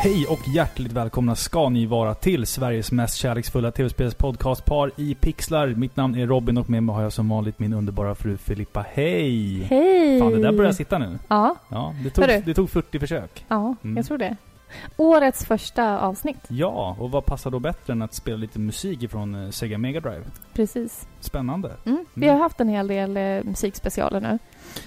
Hej och hjärtligt välkomna ska ni vara till Sveriges mest kärleksfulla tv-spelspodcastpar i pixlar. Mitt namn är Robin och med mig har jag som vanligt min underbara fru Filippa. Hej! Hej! Fan, det där börjar sitta nu. Ja, Ja, det tog, Hörru. det tog 40 försök. ja Mm. jag tror det. Årets första avsnitt. Ja, och vad passar då bättre än att spela lite musik ifrån eh, Sega Mega Drive? Precis. Spännande. Mm. Vi Mm. har haft en hel del eh, musikspecialer nu.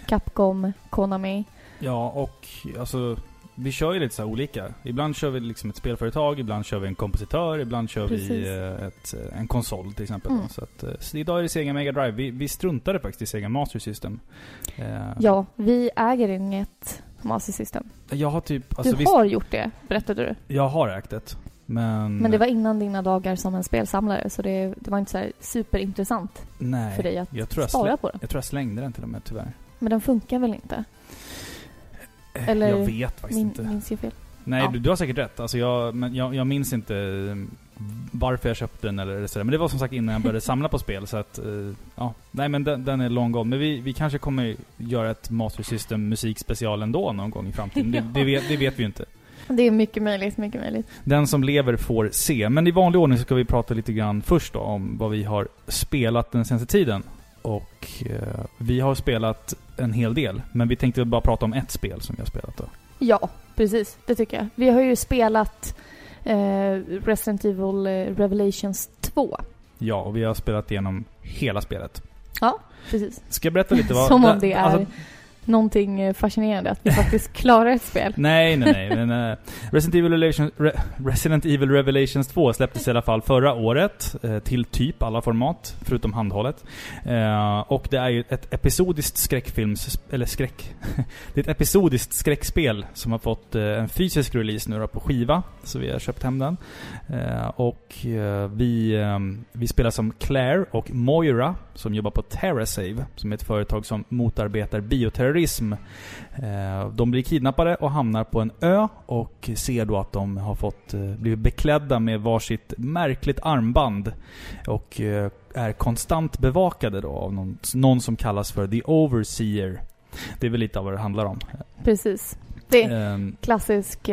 Capcom, Konami. Ja, och alltså vi kör ju lite så olika. Ibland kör vi liksom ett spelföretag, ibland kör vi en kompositör, ibland kör Precis. vi eh, ett, eh, en konsol till exempel. Mm. Så, att, eh, så idag är det Sega Mega Drive. Vi, vi struntade faktiskt i Sega Master System. Ja, vi äger inget Master System. Jag har typ... Alltså, du visst, har gjort det, berättade du. Jag har ägt det. Men... Men det var innan dina dagar som en spelsamlare, så det, det var inte så superintressant Nej. för dig att jag tror jag, spara på den. jag tror jag slängde den till och med tyvärr. Men den funkar väl inte? Eller jag vet faktiskt Min, inte. minns jag fel? Nej, Ja. du, du har säkert rätt. Alltså jag, men jag, jag minns inte eh, varför jag köpte den eller sådär. Men det var som sagt innan jag började samla på spel. Så att, eh, ja. Nej men den, den är long gone. Men vi, vi kanske kommer göra ett Master System musikspecial ändå någon gång i framtiden. Ja. Det, det, vet, det vet vi ju inte. Det är mycket möjligt, mycket möjligt. Den som lever får se. Men i vanlig ordning så ska vi prata lite grann först då om vad vi har spelat den senaste tiden. Och eh, vi har spelat en hel del. Men vi tänkte bara prata om ett spel som vi har spelat då. Ja, precis. Det tycker jag. Vi har ju spelat eh, Resident Evil eh, Revelations 2. Ja, och vi har spelat igenom hela spelet. Ja, precis. Ska jag berätta lite vad... Som om det är alltså, någonting eh, fascinerande att vi faktiskt klarar ett spel. Nej, nej, nej. men, eh, Resident, Evil Revelations, Re, Resident Evil Revelations 2 släpptes i alla fall förra året. eh, till typ alla format, förutom handhållet. Eh, och det är ju ett episodiskt skräckfilms... Eller skräck... det är ett episodiskt skräckspel som har fått en fysisk release nu då på skiva. Så vi har köpt hem den. Och vi, eh, vi spelar som Claire och Moira som jobbar på TerraSave, som är ett företag som motarbetar bioterrorism. Eh, De blir kidnappade och hamnar på en ö och ser då att de har fått eh, blivit beklädda med varsitt märkligt armband. Och eh, är konstant bevakade då av någon, någon som kallas för The Overseer. Det är väl lite av vad det handlar om. Precis. Det är Ehm, klassisk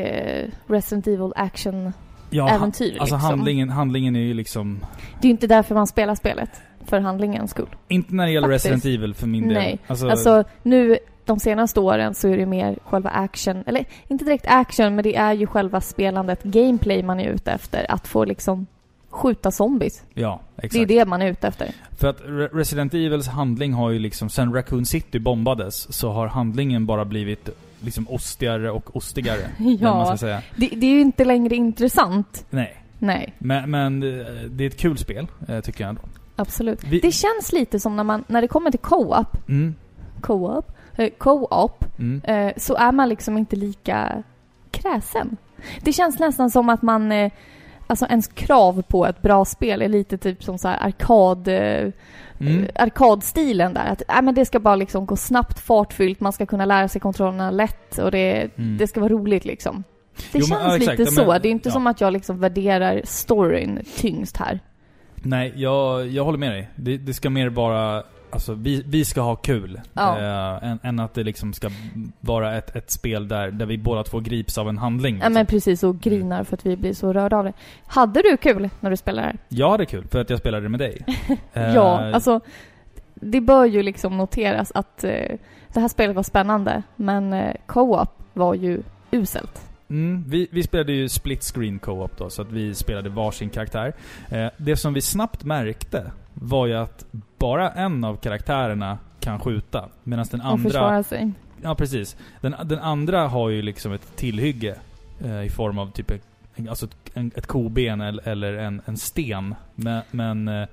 Resident Evil action-äventyr. ja, ha- alltså liksom. handlingen, handlingen är ju liksom... Det är ju inte därför man spelar spelet. För handlingens skull. Inte när det gäller Faktiskt. Resident Evil för min del. Nej. Alltså, Alltså nu, de senaste åren så är det mer själva action, eller inte direkt action, men det är ju själva spelandet, gameplay man är ute efter. Att få liksom skjuta zombies. ja, exakt. Det är det man är ute efter. För att Re- Resident Evils handling har ju liksom, sen Raccoon City bombades, så har handlingen bara blivit liksom ostigare och ostigare. Ja, det, det är ju inte längre intressant. Nej. Nej, Men, men eh, det är ett kul spel, eh, tycker jag ändå. Absolut. Vi- Det känns lite som när man, när det kommer till co-op, Mm. co-op, eh, co-op, Mm. eh, så är man liksom inte lika kräsen. Det känns nästan som att man, eh, alltså ens krav på ett bra spel är lite typ som så arkad, eh, Mm. eh, arkadstilen där. Att äh, men det ska bara liksom gå snabbt, fartfyllt, man ska kunna lära sig kontrollerna lätt och det, Mm. det ska vara roligt liksom. Det Jo, men, känns exakt. lite men- så. Det är inte ja. som att jag liksom värderar storyn tyngst här. Nej, jag, jag håller med dig. Det, det ska mer vara... Alltså, vi, vi ska ha kul. Ja. Eh, än, än att det liksom ska vara ett, ett spel där, där vi båda två grips av en handling. Ja Liksom. men precis, och grinar för att vi blir så rörda av det. Hade du kul när du spelade här? Jag hade kul, för att jag spelade med dig. Ja, alltså det bör ju liksom noteras att eh, det här spelet var spännande, men eh, co-op var ju uselt. Mm, vi, vi spelade ju split screen co-op då, så att vi spelade varsin karaktär. Eh, det som vi snabbt märkte var ju att bara en av karaktärerna kan skjuta. Medan den Och andra... försvara sig. Ja, precis. Den, den andra har ju liksom ett tillhygge eh, i form av typ ett, alltså ett, en, ett koben eller, eller en, en sten. Men, men eh,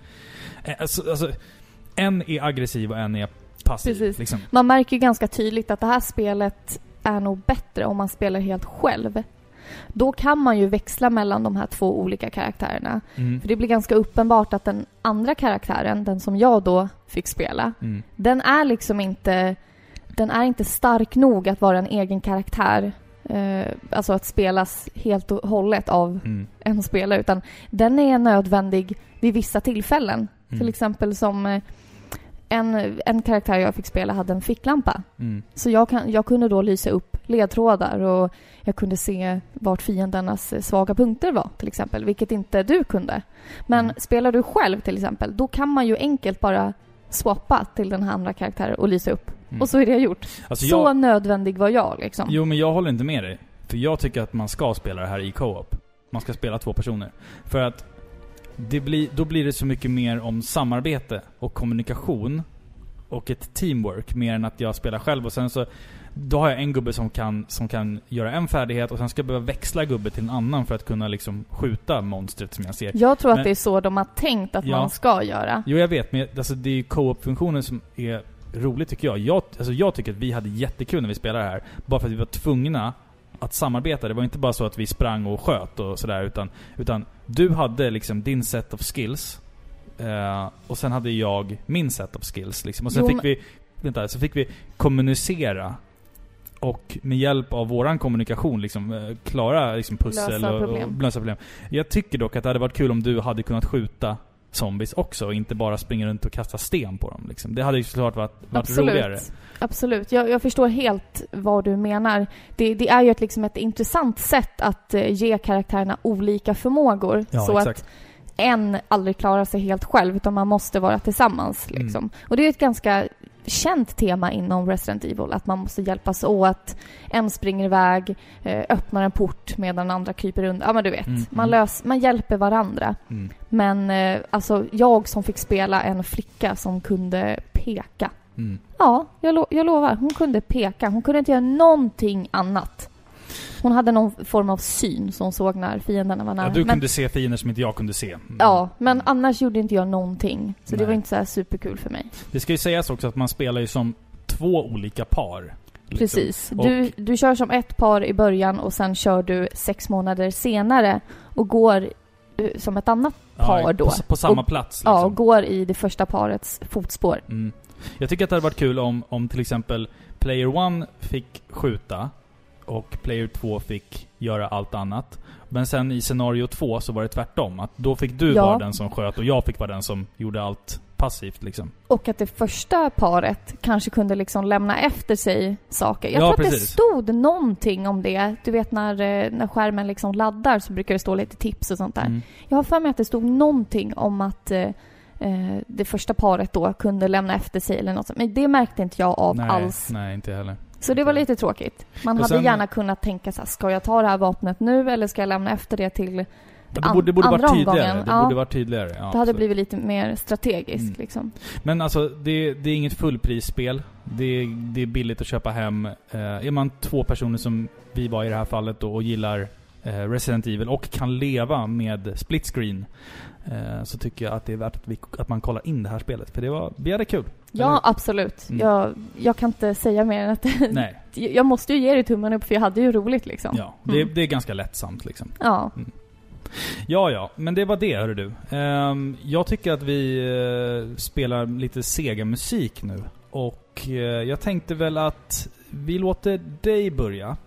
alltså, alltså, en är aggressiv och en är passiv. Precis. Liksom. Man märker ju ganska tydligt att det här spelet är nog bättre om man spelar helt själv. Då kan man ju växla mellan de här två olika karaktärerna. Mm. För det blir ganska uppenbart att den andra karaktären, den som jag då fick spela, Mm. den är liksom inte... Den är inte stark nog att vara en egen karaktär. Eh, alltså att spelas helt och hållet av Mm. en spelare. Utan den är nödvändig vid vissa tillfällen. Mm. Till exempel som eh, en, en karaktär jag fick spela hade en ficklampa. Mm. Så jag, kan, jag kunde då lysa upp ledtrådar och jag kunde se vart fiendernas svaga punkter var till exempel, vilket inte du kunde. Men Mm. spelar du själv till exempel, då kan man ju enkelt bara swappa till den här andra karaktären och lysa upp. Mm. Och så är det gjort. Alltså så jag, nödvändig var jag liksom. jo, men jag håller inte med dig. För jag tycker att man ska spela det här i co-op. Man ska spela två personer. För att det blir, då blir det så mycket mer om samarbete och kommunikation och ett teamwork mer än att jag spelar själv och sen så då har jag en gubbe som kan, som kan göra en färdighet och sen ska jag behöva växla gubbe till en annan för att kunna liksom skjuta monstret som jag ser. Jag tror att Men- det är så de har tänkt att Ja. man ska göra. Jo, jag vet, men alltså, det är ju co-op-funktionen som är rolig tycker jag. jag. Alltså, jag tycker att vi hade jättekul när vi spelade här. Bara för att vi var tvungna att samarbeta. Det var inte bara så att vi sprang och sköt och sådär, utan, utan du hade liksom din set of skills. Eh, och sen hade jag min set of skills. Liksom. Och sen Jo, fick men- vi, vänta, så fick vi kommunicera. Och med hjälp av våran kommunikation liksom, eh, klara liksom, pussel Lösa och, problem. och lösa problem. Jag tycker dock att det hade varit kul om du hade kunnat skjuta zombies också och inte bara springa runt och kasta sten på dem. Liksom. Det hade ju såklart varit, varit roligare. Absolut. Absolut. Jag, jag förstår helt vad du menar. Det, det är ju ett, liksom ett intressant sätt att eh, ge karaktärerna olika förmågor. Ja, så exakt. att en aldrig klarar sig helt själv, utan man måste vara tillsammans. Mm. Liksom. Och det är ett ganska känt tema inom Resident Evil, att man måste hjälpas åt. En springer iväg, eh, öppnar en port medan andra kryper under. Ja, men du vet. Mm, Man, mm. lös, man hjälper varandra. Mm. Men eh, alltså, jag som fick spela en flicka som kunde peka. Mm. Ja, jag, lo- jag lovar. Hon kunde peka. Hon kunde inte göra någonting annat. Hon hade någon form av syn som hon såg när fienderna var nära. Ja, du men, kunde se fiender som inte jag kunde se. Mm. Ja, men annars gjorde inte jag någonting. Så det Nej. var inte så superkul för mig. Det ska ju sägas också att man spelar ju som två olika par. liksom. Precis. Du, du kör som ett par i början och sen kör du sex månader senare och går eh, som ett annat par ja, då. På, på samma Och- plats liksom. Ja, och går i det första parets fotspår. Mm. Jag tycker att det hade varit kul om, om till exempel Player One fick skjuta och Player 2 fick göra allt annat. Men sen i scenario 2 så var det tvärtom. Att då fick du Ja. vara den som sköt och jag fick vara den som gjorde allt passivt liksom. Och att det första paret kanske kunde liksom lämna efter sig saker. Jag Ja, tror att precis. det stod någonting om det. Du vet när, eh, när skärmen liksom laddar så brukar det stå lite tips och sånt där. Mm. Jag har för mig att det stod någonting om att eh, eh, det första paret då kunde lämna efter sig eller något sånt. Men det märkte inte jag av nej, alls. Nej, inte heller. Så det var lite tråkigt. Man Och hade sen- gärna kunnat tänka så här, ska jag ta det här vapnet nu eller ska jag lämna efter det till... Det borde, det borde andra varit tydligare. omgången, Det ja. borde varit tydligare. Ja, det hade absolut. blivit lite mer strategiskt Mm. liksom. Men alltså, det, det är inget fullprisspel. Det, det är billigt att köpa hem. Eh, är man två personer som vi var i det här fallet då och gillar eh, Resident Evil och kan leva med split screen så tycker jag att det är värt att, vi, att man kollar in det här spelet. För det var, vi hade kul. Ja, absolut. Mm. Jag, jag kan inte säga mer än att Nej, jag måste ju ge dig tummen upp för jag hade ju roligt liksom. ja. Det, Mm. det är ganska lättsamt liksom. Ja. Ja, ja. Men det var det, hörru du. Ehm, jag tycker att vi eh, spelar lite Sega-musik nu. Och eh, jag tänkte väl att vi låter dig börja.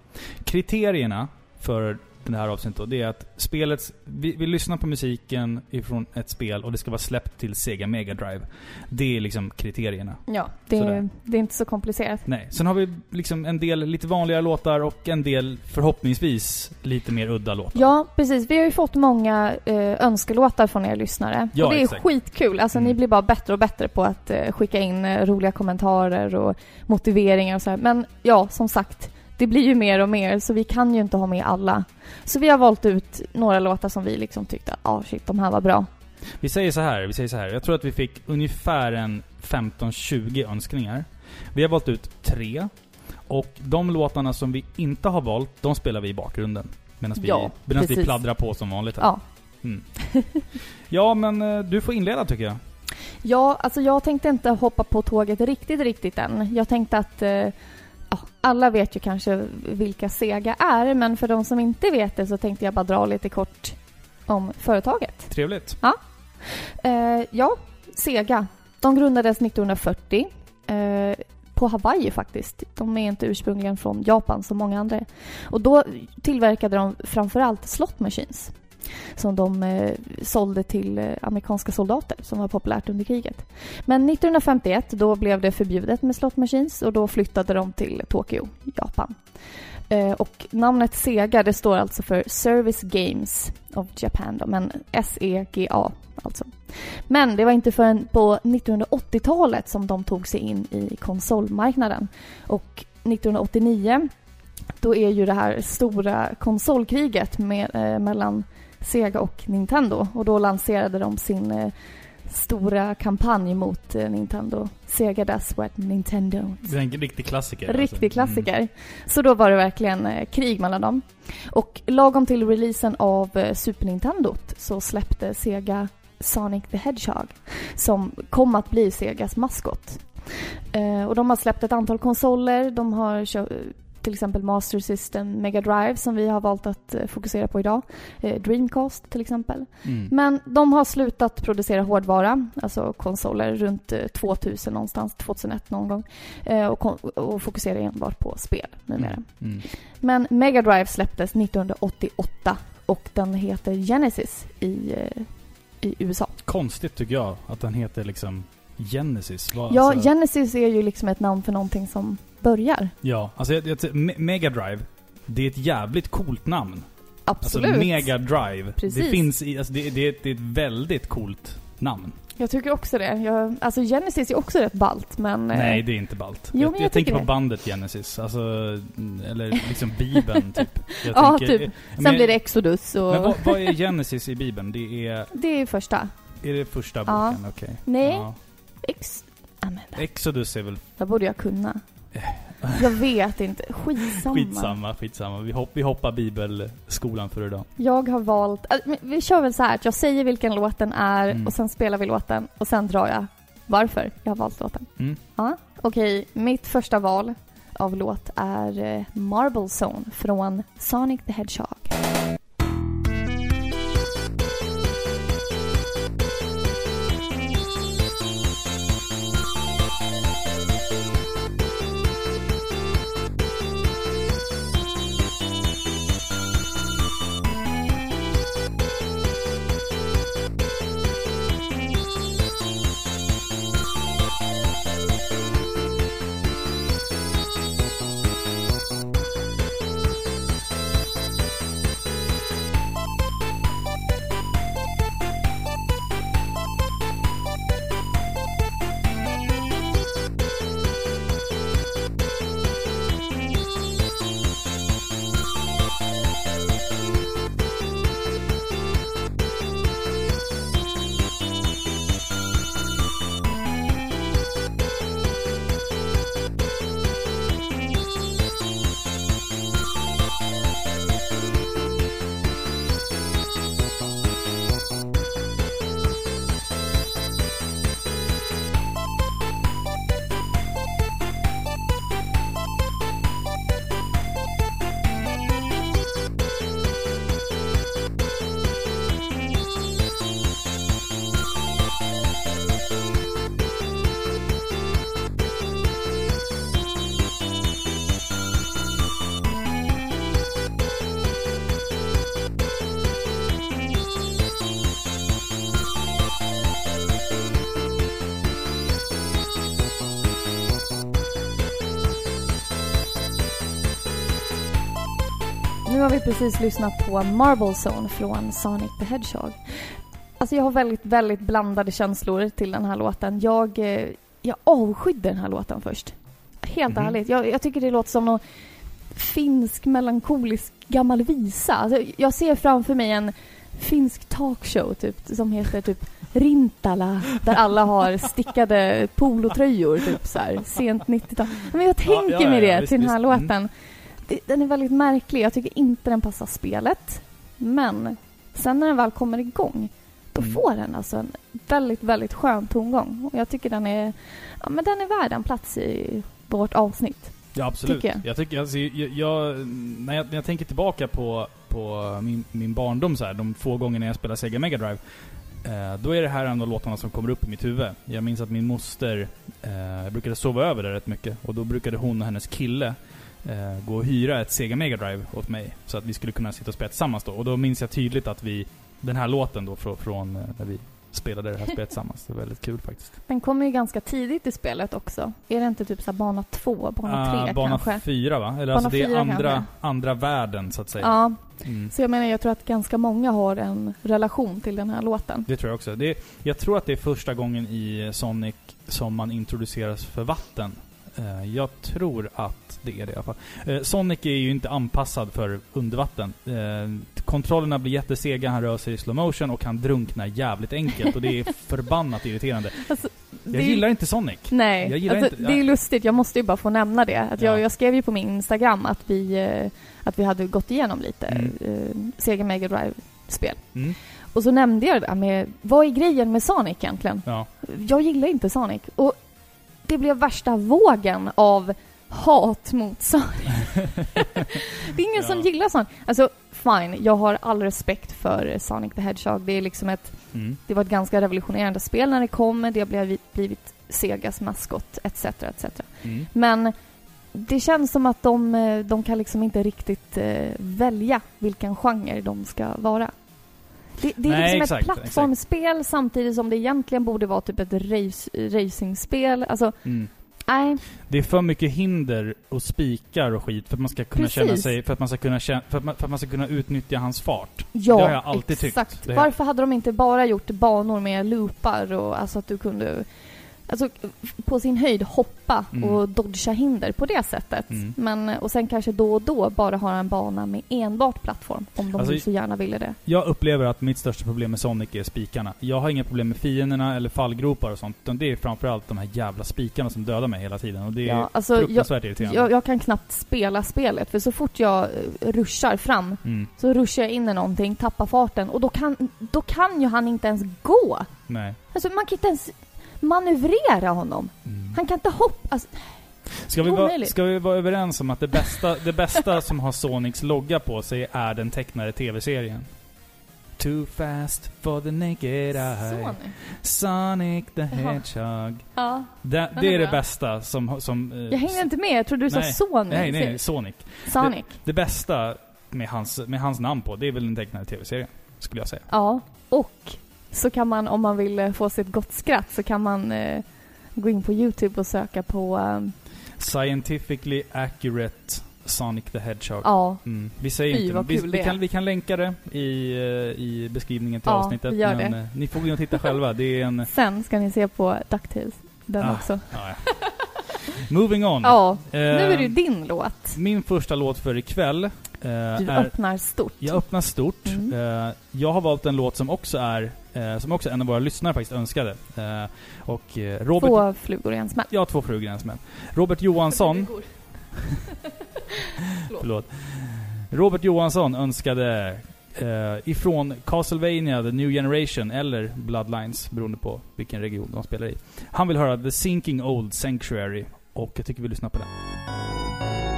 Kriterierna för det här avsnittet då, det är att spelet... Vi, vi lyssnar på musiken ifrån ett spel och det ska vara släppt till Sega Mega Drive. Det är liksom kriterierna. Ja, det, Sådär. det är inte så komplicerat. Nej. Sen har vi liksom en del lite vanliga låtar och en del förhoppningsvis lite mer udda låtar. Ja, precis. Vi har ju fått många eh, önskelåtar från er lyssnare. Ja, och det är exakt. skitkul. Alltså Mm. ni blir bara bättre och bättre på att eh, skicka in eh, roliga kommentarer och motiveringar och så här. Men ja, som sagt, det blir ju mer och mer så vi kan ju inte ha med alla. Så vi har valt ut några låtar som vi liksom tyckte, ja ah, shit, de här var bra. Vi säger så här, vi säger så här. Jag tror att vi fick ungefär en 15-20 önskningar. Vi har valt ut tre. Och de låtarna som vi inte har valt, de spelar vi i bakgrunden. Medan vi, Ja, medan vi pladdrar på som vanligt här. Ja. Mm. ja, men eh, du får inleda tycker jag. Ja, alltså jag tänkte inte hoppa på tåget riktigt, riktigt än. Jag tänkte att eh, alla vet ju kanske vilka Sega är, men för de som inte vet det så tänkte jag bara dra lite kort om företaget. Trevligt. Eh, ja, Sega. De grundades 1940 eh, på Hawaii faktiskt. De är inte ursprungligen från Japan som många andra. Och då tillverkade de framförallt slot machines som de eh, sålde till eh, amerikanska soldater som var populärt under kriget. Men 1951 då blev det förbjudet med slot machines och då flyttade de till Tokyo, Japan. Eh, och namnet Sega det står alltså för Service Games of Japan då, men S-E-G-A alltså. Men det var inte förrän på 1980-talet som de tog sig in i konsolmarknaden. Och 1989 då är ju det här stora konsolkriget med, eh, mellan Sega och Nintendo och då lanserade de sin eh, stora kampanj mot eh, Nintendo. Sega does what Nintendo. Det är en riktig klassiker. Riktig alltså. klassiker. Mm. Så då var det verkligen eh, krig mellan dem. Och lagom till releasen av Super Nintendo så släppte Sega Sonic the Hedgehog som kom att bli Segas maskot. Och de har släppt ett antal konsoler. De har till exempel Master System, Mega Drive som vi har valt att eh, fokusera på idag. Eh, Dreamcast till exempel. Mm. Men de har slutat producera hårdvara, alltså konsoler, runt eh, 2000 någonstans, 2001 någon gång. Eh, och, och fokuserar enbart på spel numera. Mm. Mm. Men Mega Drive släpptes 1988 och den heter Genesis i, eh, i USA. Konstigt tycker jag att den heter liksom Genesis. Vad- Ja, alltså, Genesis är ju liksom ett namn för någonting som börjar. ja, alltså jag, jag, Me- Mega Drive, det är ett jävligt coolt namn. Absolut. Alltså Mega Drive. Precis. Det finns i, alltså det, det, det är ett väldigt coolt namn. Jag tycker också det. Jag, alltså Genesis är också rätt ballt, men... eh, Nej, det är inte ballt. Jo, jag, men jag, jag tänker tycker på det. bandet Genesis. Alltså, eller liksom Bibeln typ. Jag Ja, tänker- typ. Men- Sen blir det Exodus och... Men vad, vad är Genesis i Bibeln? Det är, Det är första. är det första Ja. boken? Okej. Nej. Ja. Ex... Men det, Exodus är väl det borde jag kunna. Jag vet inte. Skitsamma. skitsamma, skitsamma. Vi, hopp, vi hoppar bibelskolan för idag. Jag har valt... äh, Vi kör väl så här att jag säger vilken låten är Mm. och sen spelar vi låten och sen drar jag varför jag har valt låten. Mm. Ja, okej. Mitt första val av låt är eh, Marble Zone från Sonic the Hedgehog. Har vi precis lyssnat på Marble Zone från Sonic the Hedgehog. Alltså jag har väldigt, väldigt blandade känslor till den här låten. Jag, eh, jag avskydde den här låten först. Helt Mhm. ärligt. Jag, jag tycker det låter som någon finsk melankolisk gammal visa. Alltså, jag ser framför mig en finsk talkshow typ, som heter typ Rintala, där alla har stickade polotröjor, typ så här, sent 90-tal. Men jag tänker ja, ja, mig det visst, till den här visst. Mm. låten. Det- Den är väldigt märklig. Jag tycker inte den passar spelet. Men sen när den väl kommer igång, då Mm. får den alltså en väldigt, väldigt skön tongång. Och jag tycker den är, ja men den är värd en plats i vårt avsnitt. Ja, absolut. Tycker jag. jag. tycker, alltså, jag, jag, när, jag, när jag tänker tillbaka på, på min, min barndom så här, de få gångerna jag spelade Sega Mega Drive. Eh, då är det här en av låtarna som kommer upp i mitt huvud. Jag minns att min moster, eh, brukade sova över där rätt mycket. Och då brukade hon och hennes kille eh, gå och hyra ett Sega Mega Drive åt mig. Så att vi skulle kunna sitta och spela tillsammans då. Och då minns jag tydligt att vi, den här låten då från, från eh, när vi spelade det här spelet tillsammans. Det var väldigt kul faktiskt. Den kommer ju ganska tidigt i spelet också. Är det inte typ så bana två, bana tre Ah, bana kanske? fyra va? Eller Bana alltså det är andra, kanske. andra världen så att säga. Ja, Mm. så jag menar jag tror att ganska många har en relation till den här låten. Det tror jag också. Det, jag tror att det är första gången i Sonic som man introduceras för vatten. Eh, jag tror att det är det i alla fall. Eh, Sonic är ju inte anpassad för undervatten. Eh, kontrollerna blir jättesega, han rör sig i slow motion och han drunknar jävligt enkelt. och det är förbannat irriterande. Alltså, Jag gillar inte Sonic. Nej, alltså, inte- det är lustigt. Jag måste ju bara få nämna det. Att jag, Ja. jag skrev ju på min Instagram att vi, att vi hade gått igenom lite Mm. Sega Mega Drive-spel. Mm. Och så nämnde jag det där med, vad är grejen med Sonic egentligen? Ja. Jag gillar inte Sonic. Och det blev värsta vågen av hat mot Sonic. det är ingen som Ja. gillar Sonic. Alltså, fine. Jag har all respekt för Sonic the Hedgehog. Det är liksom ett Mm. det var ett ganska revolutionerande spel när det kom. Det har blivit, blivit Segas maskot, etc. etc. Mm. Men det känns som att de, eh, de kan liksom inte riktigt eh, välja vilken genre de ska vara. Det, det är Nej, liksom exakt, ett plattformsspel samtidigt som det egentligen borde vara typ ett race, racingspel. Alltså, Mm. nej. Det är för mycket hinder och spikar och skit för att man ska kunna Precis. känna sig, för att man ska kunna för att man, för att man ska kunna utnyttja hans fart. Ja, Det har jag alltid tyckt. exakt. Det- Varför hade de inte bara gjort banor med loopar och alltså att du kunde Alltså på sin höjd hoppa Mm. och dodga hinder på det sättet. Mm. Men, och sen kanske då och då bara ha en bana med enbart plattform. Om de Alltså, så gärna ville det. Jag upplever att mitt största problem med Sonic är spikarna. Jag har inga problem med fienderna eller fallgropar och sånt. Utan det är framförallt de här jävla spikarna som dödar mig hela tiden. Och det är Ja, alltså, jag, fruktansvärt irriterande. jag, jag kan knappt spela spelet för så fort jag eh, ruschar fram Mm, så ruschar jag in i någonting, tappar farten och då kan, då kan ju han inte ens gå. nej. Alltså man kan inte ens manövrera honom. Mm. Han kan inte hoppa. Alltså, Ska, vi vara, ska vi vara överens om att det bästa, det bästa som har Sonics logga på sig är den tecknade tv-serien? Too fast for the naked eye. nu. Sonic the. Hedgehog. Ja. Det, det är det bästa som... som eh, Jag hängde inte med, jag trodde du Nej. sa Sony. Nej, nej, Sonic. Sonic. Det bästa med hans, med hans namn på, det är väl den tecknade tv-serien. Skulle jag säga. Ja, och så kan man om man vill eh, få sig ett gott skratt så kan man eh, gå in på Youtube och söka på ehm, Scientifically accurate Sonic the Hedgehog. ja, Mm. Vi säger Fy, inte... Vi, vi, kan, vi kan länka det i, eh, i beskrivningen till Ja, avsnittet. gör men det. eh, ni får gå in och titta själva. Det är en... sen ska ni se på DuckTales. Den Ah. också. Ja, ja. Moving on. Ja, Eh, nu är det din låt. Min första låt för ikväll eh, Du öppnar stort. Jag öppnar stort. Mm. Eh, jag har valt en låt som också är, eh, som också en av våra lyssnare faktiskt önskade. Eh, och eh, Robert... Två flugor i en smäll. Ja, två flugor i en smäll. Robert Johansson... Förlåt. Robert Johansson önskade eh, ifrån Castlevania The New Generation eller Bloodlines, beroende på vilken region de spelar i. Han vill höra The Sinking Old Sanctuary och jag tycker vi lyssnar på den.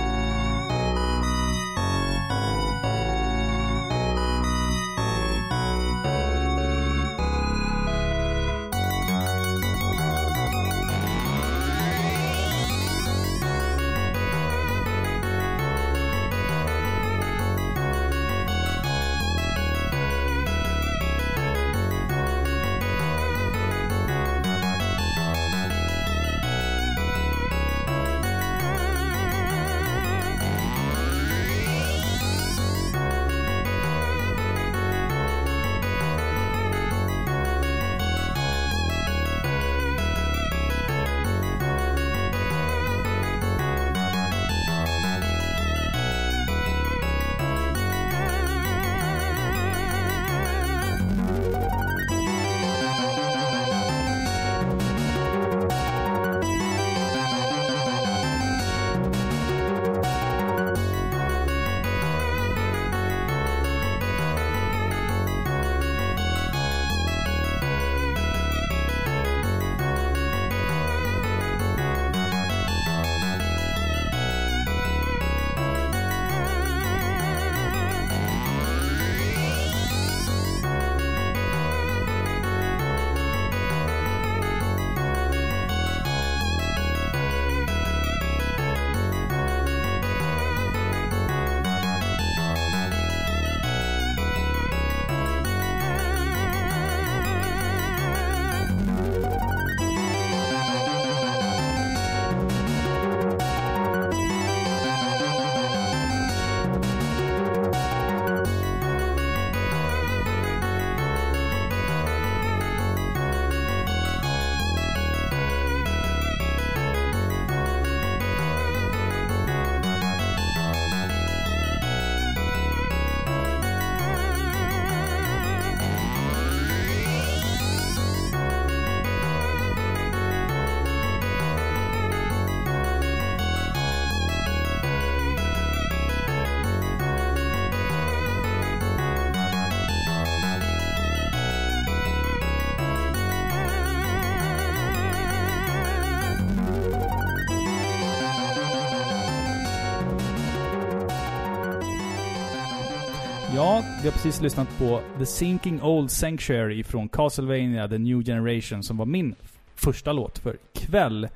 Vi har precis lyssnat på The Sinking Old Sanctuary från Castlevania The New Generation som var min första låt för kväll.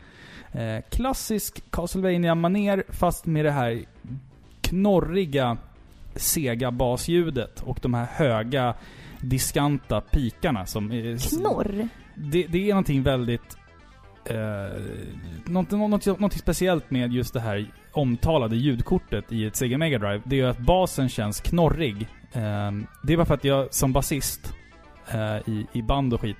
Eh, klassisk castlevania maner fast med det här knorriga, sega basljudet och de här höga, diskanta pikarna som... Är, Knorr? Det, det är någonting väldigt... Eh, något, något, något speciellt med just det här omtalade ljudkortet i ett Sega Mega Drive. Det är ju att basen känns knorrig. Eh, det är bara för att jag som basist eh, i, i band och skit.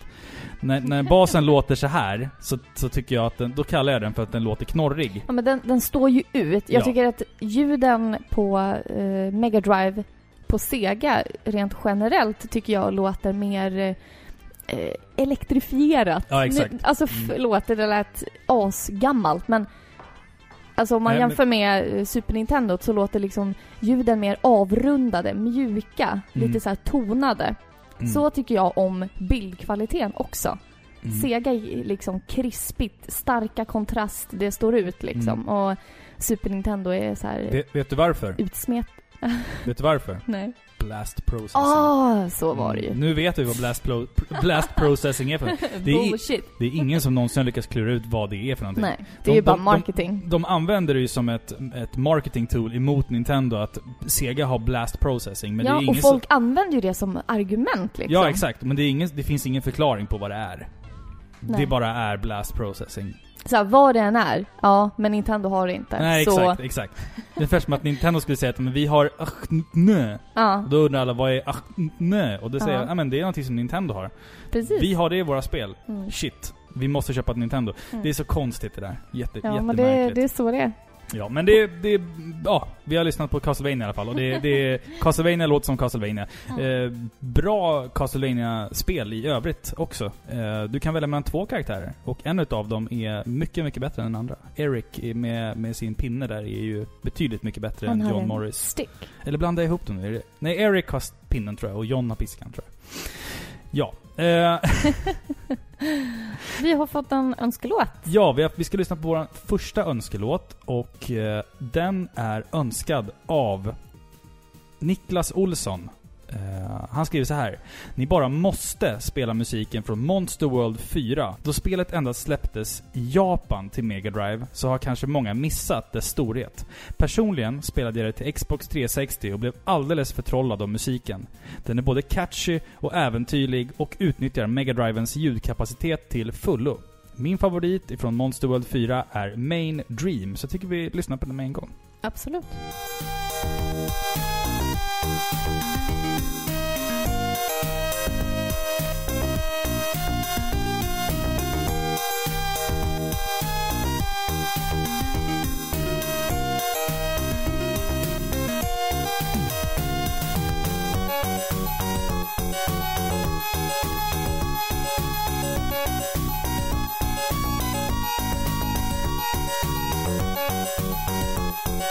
När, när basen låter så här så, så tycker jag att den, då kallar jag den för att den låter knorrig. Ja men den, den står ju ut. Jag Ja. tycker att ljuden på eh, Mega Drive på Sega rent generellt tycker jag låter mer eh, elektrifierat. Ja, exakt. Nu, alltså Mm. förlåt, det lät asgammalt men Alltså om man Nej, men- jämför med eh, Super Nintendo så låter liksom ljuden mer avrundade, mjuka, Mm. lite så här tonade. Mm. Så tycker jag om bildkvaliteten också. Mm. Sega är liksom krispigt, starka kontrast, det står ut liksom. Mm. Och Super Nintendo är så här Vet, vet du varför? utsmet... Vet du varför? Nej. Blast processing. Ah, så var det ju. Mm. Nu vet vi vad blast, pro, blast processing är för det är- Bullshit. Det är ingen som någonsin har lyckats klura ut vad det är för någonting. Nej, det De- är ju bara de- de- marketing. De använder det ju som ett, ett marketing tool emot Nintendo att Sega har blast processing. Men det ja, är ingen och folk använder ju det som argument som, liksom. Ja, exakt. Men det, ingen, det finns ingen förklaring på vad det är. Nej. Det bara är blast processing. Så här, vad det än är, ja, men Nintendo har det inte. Nej, så, exakt, exakt. Det är ungefär som att Nintendo skulle säga att men vi har nö. Ja, då undrar alla vad är nö? Och då säger Ja. jag, ja men det är någonting som Nintendo har. precis. Vi har det i våra spel. Mm. Shit. Vi måste köpa ett Nintendo. Mm. Det är så konstigt det där. Jätte, Ja, men det, det är så det är. Ja, men det, det, ja, vi har lyssnat på Castlevania i alla fall. Och det, det Castlevania låter som Castlevania. Eh, bra Castlevania-spel i övrigt också. Eh, du kan välja mellan två karaktärer. Och en utav dem är mycket, mycket bättre än den andra. Eric med, med sin pinne där är ju betydligt mycket bättre Han än John Morris. Stick. Eller blandar jag ihop dem nu? Nej, Eric har pinnen tror jag och John har piskan tror jag. Ja. Eh, Vi har fått en önskelåt. Ja, vi, har, vi ska lyssna på vår första önskelåt och eh, den är önskad av Niklas Olsson. Eh, han skriver så här. Ni bara måste spela musiken från Monster World 4. Då spelet endast släpptes i Japan till Mega Drive så har kanske många missat dess storhet. Personligen spelade jag det till Xbox 360 och blev alldeles förtrollad av musiken. Den är både catchy och äventyrlig och utnyttjar Mega Drivens ljudkapacitet till fullo. Min favorit ifrån Monster World 4 är Main Dream, så jag tycker vi lyssnar på den med en gång. Absolut.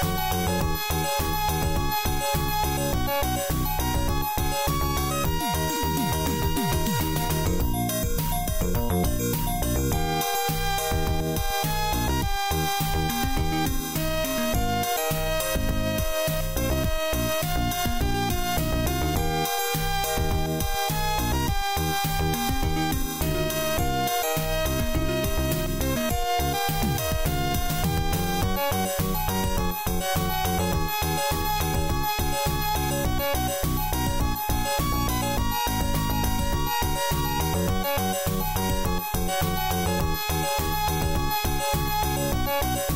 Música Thank you.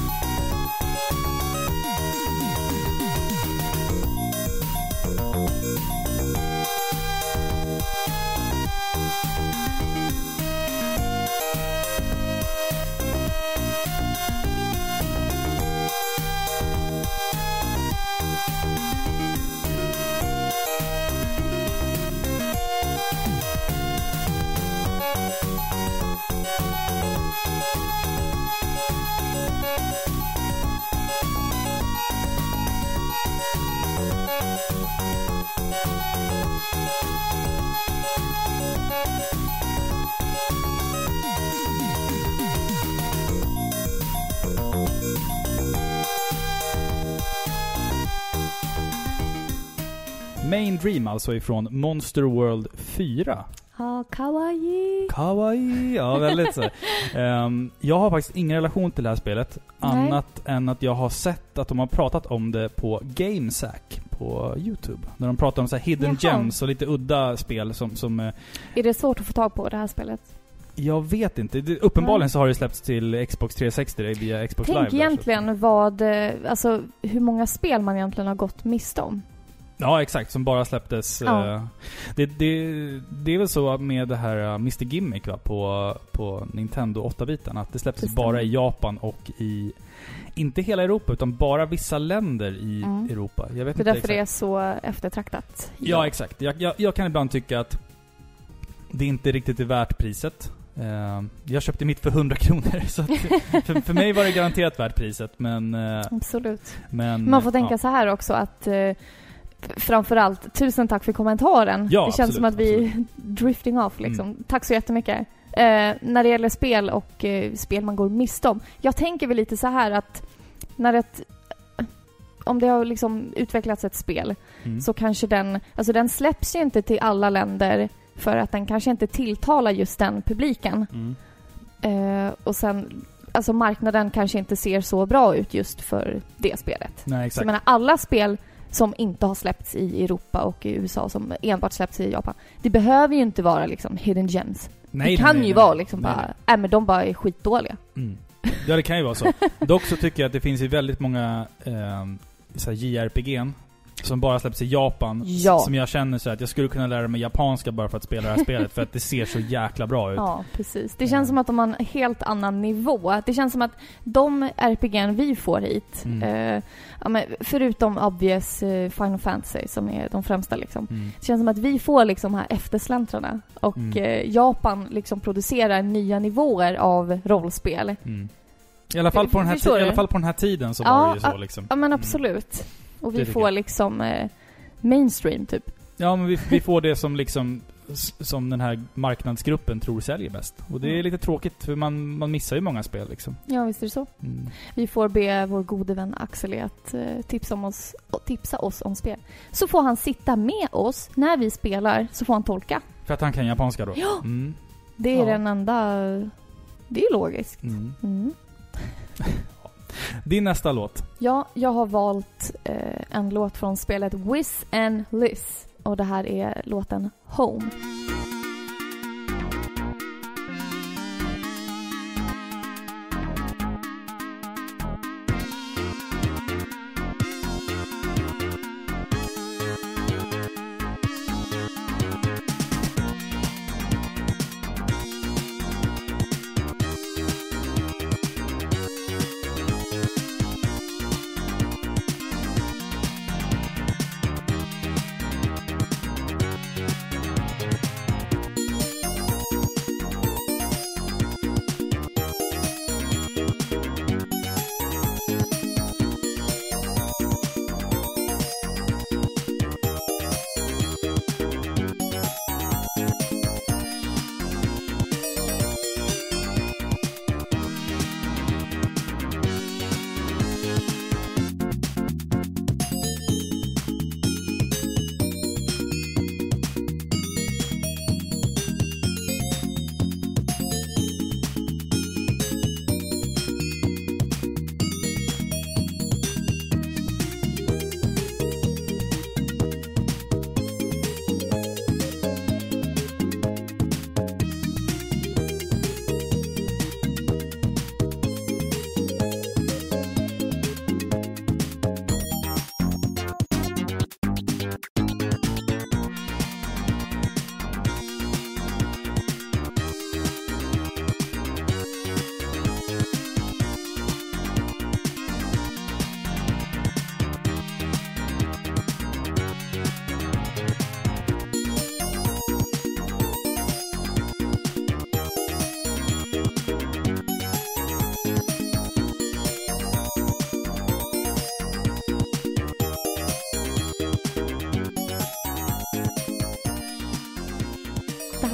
Main Dream alltså ifrån Monster World 4. Ja, kawaii. Kawaii, ja väldigt så. Ehm, jag har faktiskt ingen relation till det här spelet. Nej. Annat än att jag har sett att de har pratat om det på GameSack på YouTube. När de pratar om så här hidden Jaha. gems och lite udda spel som, som eh, Är det svårt att få tag på det här spelet? jag vet inte. Det, uppenbarligen Nej. så har det släppts till Xbox 360 det är via Xbox Tänk Live. där, så- egentligen vad, eh, alltså hur många spel man egentligen har gått miste om. Ja, exakt. Som bara släpptes. Ja. eh, Det, det, det är väl så med det här uh, Mr Gimmick va, på, på Nintendo 8-biten. Att det släpptes stämmer. bara i Japan och i... Inte hela Europa, utan bara vissa länder i Mm. Europa. Jag vet Det är därför det är exakt. så eftertraktat. Ja, exakt. Jag, jag, jag kan ibland tycka att det inte riktigt är värt priset. Eh, jag köpte mitt för 100 kronor, så att för, för mig var det garanterat värt priset, men... eh, Absolut. men Man får tänka ja. så här också att eh, framförallt, tusen tack för kommentaren. Ja, det känns absolut, som att vi är drifting off liksom. Tack så jättemycket. Eh, när det gäller spel och eh, spel man går miste om. Jag tänker väl lite så här att när ett om det har liksom utvecklats ett spel Mm. så kanske den, alltså den släpps ju inte till alla länder för att den kanske inte tilltalar just den publiken. Mm. Eh, och sen, alltså marknaden kanske inte ser så bra ut just för det spelet. Nej, Så exakt. jag menar, alla spel som inte har släppts i Europa och i USA, som enbart släppts i Japan, det behöver ju inte vara liksom hidden gems. Nej, det kan nej, ju nej. vara liksom Nej, bara, nej men de bara är skitdåliga. Mm. Ja, det kan ju vara så. Dock så tycker jag att det finns ju väldigt många eh, så här JRPG'n som bara släpps i Japan. Ja. Som jag känner så att jag skulle kunna lära mig japanska bara för att spela det här spelet, för att det ser så jäkla bra ut. Ja, precis. Det känns som att de har en helt annan nivå. Det känns som att de RPG'n vi får hit, Mm. eh, förutom obvious eh, Final Fantasy som är de främsta liksom. Mm. Det känns som att vi får liksom här eftersläntrarna och Mm. eh, Japan liksom producerar nya nivåer av rollspel. Mm. I alla, fall på den här I alla fall på den här tiden så Ja, var det ju så liksom. Ja men Mm. absolut. Och vi får jag. liksom eh, mainstream typ. Ja, men vi, vi får det som liksom som den här marknadsgruppen tror säljer bäst. Och det är Mm. lite tråkigt, för man, man missar ju många spel liksom. Ja visst är det så. Mm. Vi får be vår gode vän Axel att eh, tipsa, om oss, tipsa oss om spel. Så får han sitta med oss när vi spelar, så får han tolka. För att han kan japanska då? Ja. Mm. Det är Ja. den enda... Det är logiskt. Mm. Din nästa låt. Ja, jag har valt eh, en låt från spelet Wiz and Liz. Och det här är låten Home.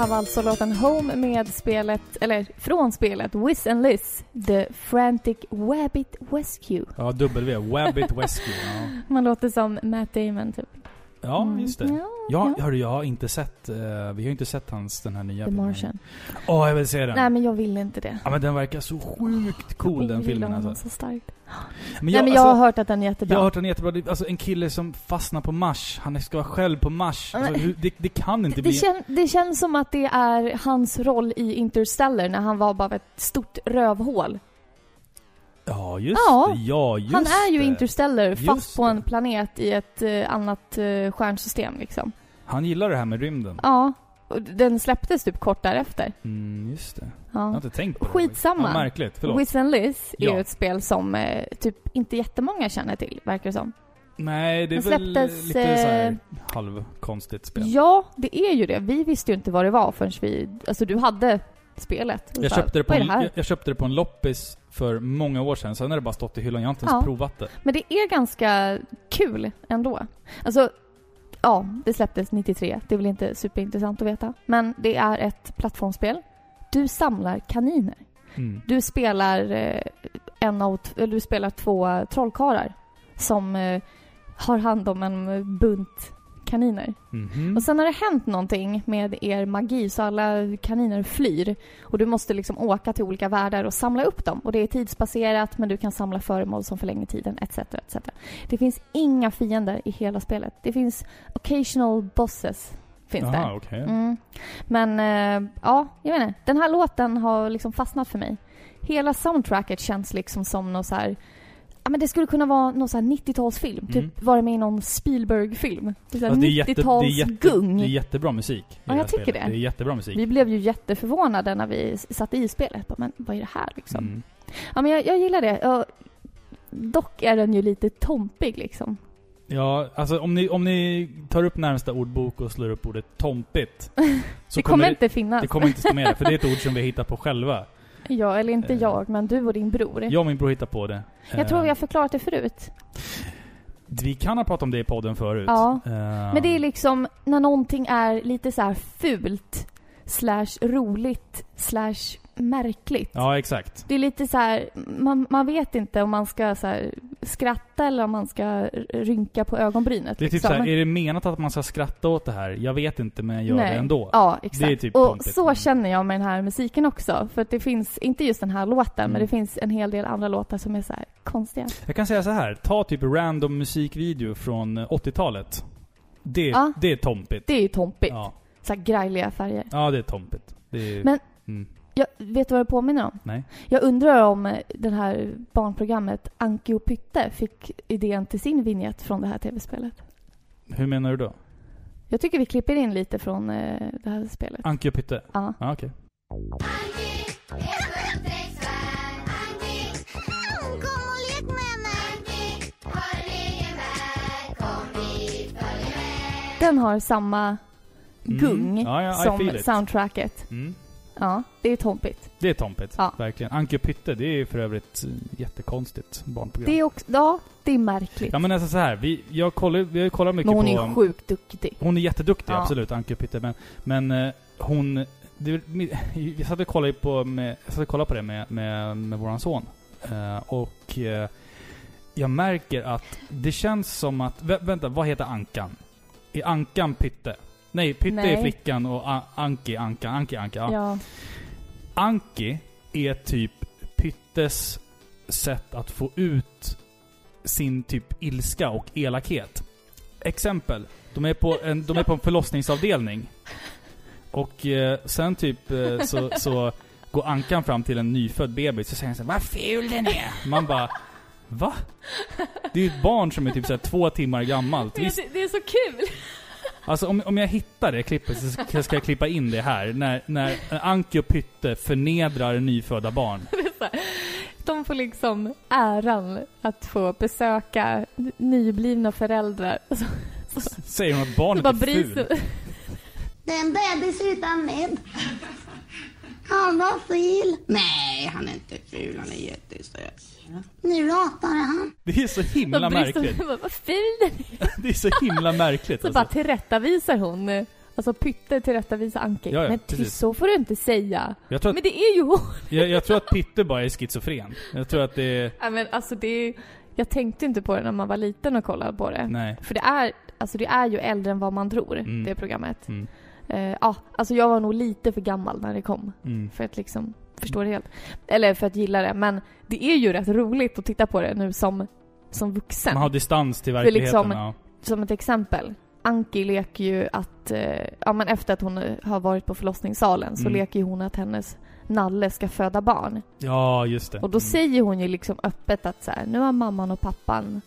Här var alltså låten Home med spelet, eller från spelet Wiz and Liz, The Frantic Wabbit Rescue. Ja, W. Wabbit Rescue. Ja. Man låter som Matt Damon typ. Ja, Mm. just det. Ja, Ja, ja. hörru, jag har inte sett, eh, vi har inte sett hans, den här nya The filmen. Martian. Åh, jag vill se den. Nej men jag vill inte det. Ja men den verkar så sjukt cool Jag den filmen alltså. så starkt. Men Nej men jag alltså, har hört att den är jättebra. jag har hört den jättebra. Det- Alltså en kille som fastnar på Mars, han ska vara själv på Mars. Alltså, hur, det, det kan inte det, bli... kän, det känns som att det är hans roll i Interstellar när han var bara ett stort rövhål. Ja, just Ja. Ja, just han är ju det. Interstellar Just fast på en planet i ett eh, annat eh, stjärnsystem liksom. Han gillar det här med rymden. Ja. Och den släpptes typ kort därefter. Mm, just det. Jag har Ja. inte tänkt på det. Skitsamma. Ja, märkligt. Förlåt. Wiz and Liz är Ja. ju ett spel som eh, typ inte jättemånga känner till, verkar det som. Nej, det är Den väl släpptes, lite så här eh, halvkonstigt spel. Ja, det är ju det. Vi visste ju inte vad det var förrän vi... Alltså du hade spelet. Jag så, köpte, det på en, det jag, jag köpte det på en loppis för många år sedan. Sen har det bara stått i hyllan. Jag har inte ens Ja. provat det. Men det är ganska kul ändå. Alltså, ja, det släpptes 93. Det är väl inte superintressant att veta. Men det är ett plattformsspel. Du samlar kaniner. Mm. Du spelar eh, en av, du spelar två trollkarlar som eh, har hand om en bunt kaniner. Mhm. Och sen har det hänt någonting med er magi så alla kaniner flyr. Och du måste liksom åka till olika världar och samla upp dem. Och det är tidsbaserat men du kan samla föremål som förlänger tiden etc. etc. Det finns inga fiender i hela spelet. Det finns occasional bosses. Finns Aha, där. okej. Mm. Men eh, ja, jag vet inte. Den här låten har liksom fastnat för mig. Hela soundtracket känns liksom som någon så här... Ja men det skulle kunna vara någon så här 90-talsfilm. Mm. Typ vara med i någon Spielberg-film. Det är så här Fast det är, jättebra musik. Ja, jag tycker spelet. det. Det är jättebra musik. Vi blev ju jätteförvånade när vi satte i spelet. Men vad är det här liksom? Mm. Ja men jag, jag gillar det. Ja, dock är den ju lite tompig liksom. Ja, alltså om ni, om ni tar upp närmsta ordbok och slår upp ordet tompigt. Så det kommer inte finnas. det kommer inte stå med där, för det är ett ord som vi hittar på själva. Ja, eller inte Eh. jag, men du och din bror. Jag och min bror hittar på det. Jag tror Eh, vi har förklarat det förut. Vi kan ha pratat om det i podden förut. Ja. Eh, Men det är liksom när någonting är lite så här fult, slash roligt, slash märkligt. Ja, exakt. Det är lite så här, man, man vet inte om man ska så här, skratta eller om man ska rynka på ögonbrynet. Det är typ liksom. såhär, är det menat att man ska skratta åt det här? Jag vet inte, men jag gör det ändå. Ja, exakt. Det är typ och tompigt. så känner jag med den här musiken också. För att det finns, inte just den här låten, Mm. men det finns en hel del andra låtar som är så här konstiga. Jag kan säga så här. ta typ random musikvideo från eh, 80-talet. Det, Ja. det är tompigt. Det är ju tompigt. Ja. Så här grejliga färger. ja, det är tompigt. Det är, Men- mm, Jag, vet du vad det påminner om? nej. Jag undrar om eh, det här barnprogrammet Anki och Pytte fick idén till sin vignett från det här tv-spelet. Hur menar du då? Jag tycker vi klipper in lite från eh, det här spelet. Anki och Pytte? Ja. Ja, med mig. Den har samma Mm. gung Ja, ja, I som soundtracket. Mm. Ja, det är tompigt. Det är tompigt. Ja. Verkligen. Anki och Pytte, det är för övrigt eh, jättekonstigt barnprogram. Det är också, ja, det är märkligt. Ja men alltså så här, vi, jag kollar, vi har ju kollat mycket Men hon på... är sjukt duktig. Hon är jätteduktig, Ja. absolut, Anki och Pytte. Men, men eh, hon... Det, jag satt och kollade på, med, jag satt och kollade på det med, med, med våran son. Eh, och jag märker att det känns som att... Vä, vänta, vad heter Ankan? Är Ankan Pytte? Nej, Pytte Nej. är flickan och A, Anki Ankan. Anki Anka. Ja. Ja. Anki är typ Pyttes sätt att få ut sin typ ilska och elakhet. Exempel. De är på en, de är på en förlossningsavdelning. Och eh, sen typ eh, så, så går Ankan fram till en nyfödd bebis och säger så Vad ful den är! Man bara Va? Det är ju ett barn som är typ så två timmar gammalt. Visst, det är så kul! Alltså om, om jag hittar det klippet så ska ska jag klippa in det här. När, när Anki och Pytte förnedrar nyfödda barn. De får liksom äran att få besöka nyblivna föräldrar. Så, Säger hon att barnet bara är ful. Det är en bebis utan näbb. Han var ful. Nej, han är inte ful, han är jättesöt. Nu ratade han. Det är så himla märkligt. Bara, Vad ful den är. Det är så himla märkligt Så alltså. bara tillrättavisar hon. eh, Alltså Pytte tillrättavisar Anki. Ja, ja, men precis. så får du inte säga. Jag tror, att, Men det är ju hon. jag, jag tror att Pytte bara är schizofren. Jag tror att det är... Ja, men alltså det är, Jag tänkte inte på det när man var liten och kollade på det. Nej. För det är, alltså det är ju äldre än vad man tror, Mm. det programmet. Mm. Eh, ja, alltså jag var nog lite för gammal när det kom. Mm. För att liksom förstå det helt. Eller för att gilla det. Men det är ju rätt roligt att titta på det nu som, som vuxen. Man har distans till För verkligheten. liksom- ja. Som ett exempel. Anki leker ju att, eh, ja men efter att hon eh, har varit på förlossningssalen så Mm. leker ju hon att hennes nalle ska föda barn. ja, just det. Och då Mm. säger hon ju liksom öppet att så här, nu har mamman och pappan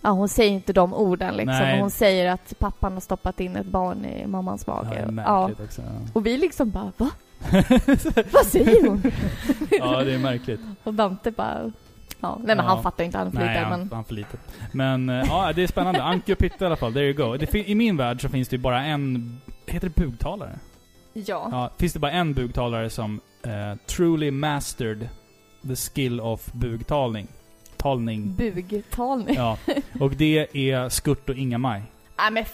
Ja, hon säger inte de orden liksom. Nej. Hon säger att pappan har stoppat in ett barn i mammans Ja, mage. är Ja, märkligt också. Och vi liksom bara, va? Vad säger hon? ja, det är märkligt. Och Dante bara, ja, nej men Ja. han fattar inte, han är för Nej, liten, han, men han för lite. Men eh, ja, det är spännande. Anki och Pytte i alla fall. There you go. Det, I min värld så finns det ju bara en... Heter det bugtalare? ja. Ja, finns det bara en bugtalare som eh, truly mastered the skill of bugtalning. Talning. Bugtalning. Ja. Och det är Skurt och Inga-Maj. Nej men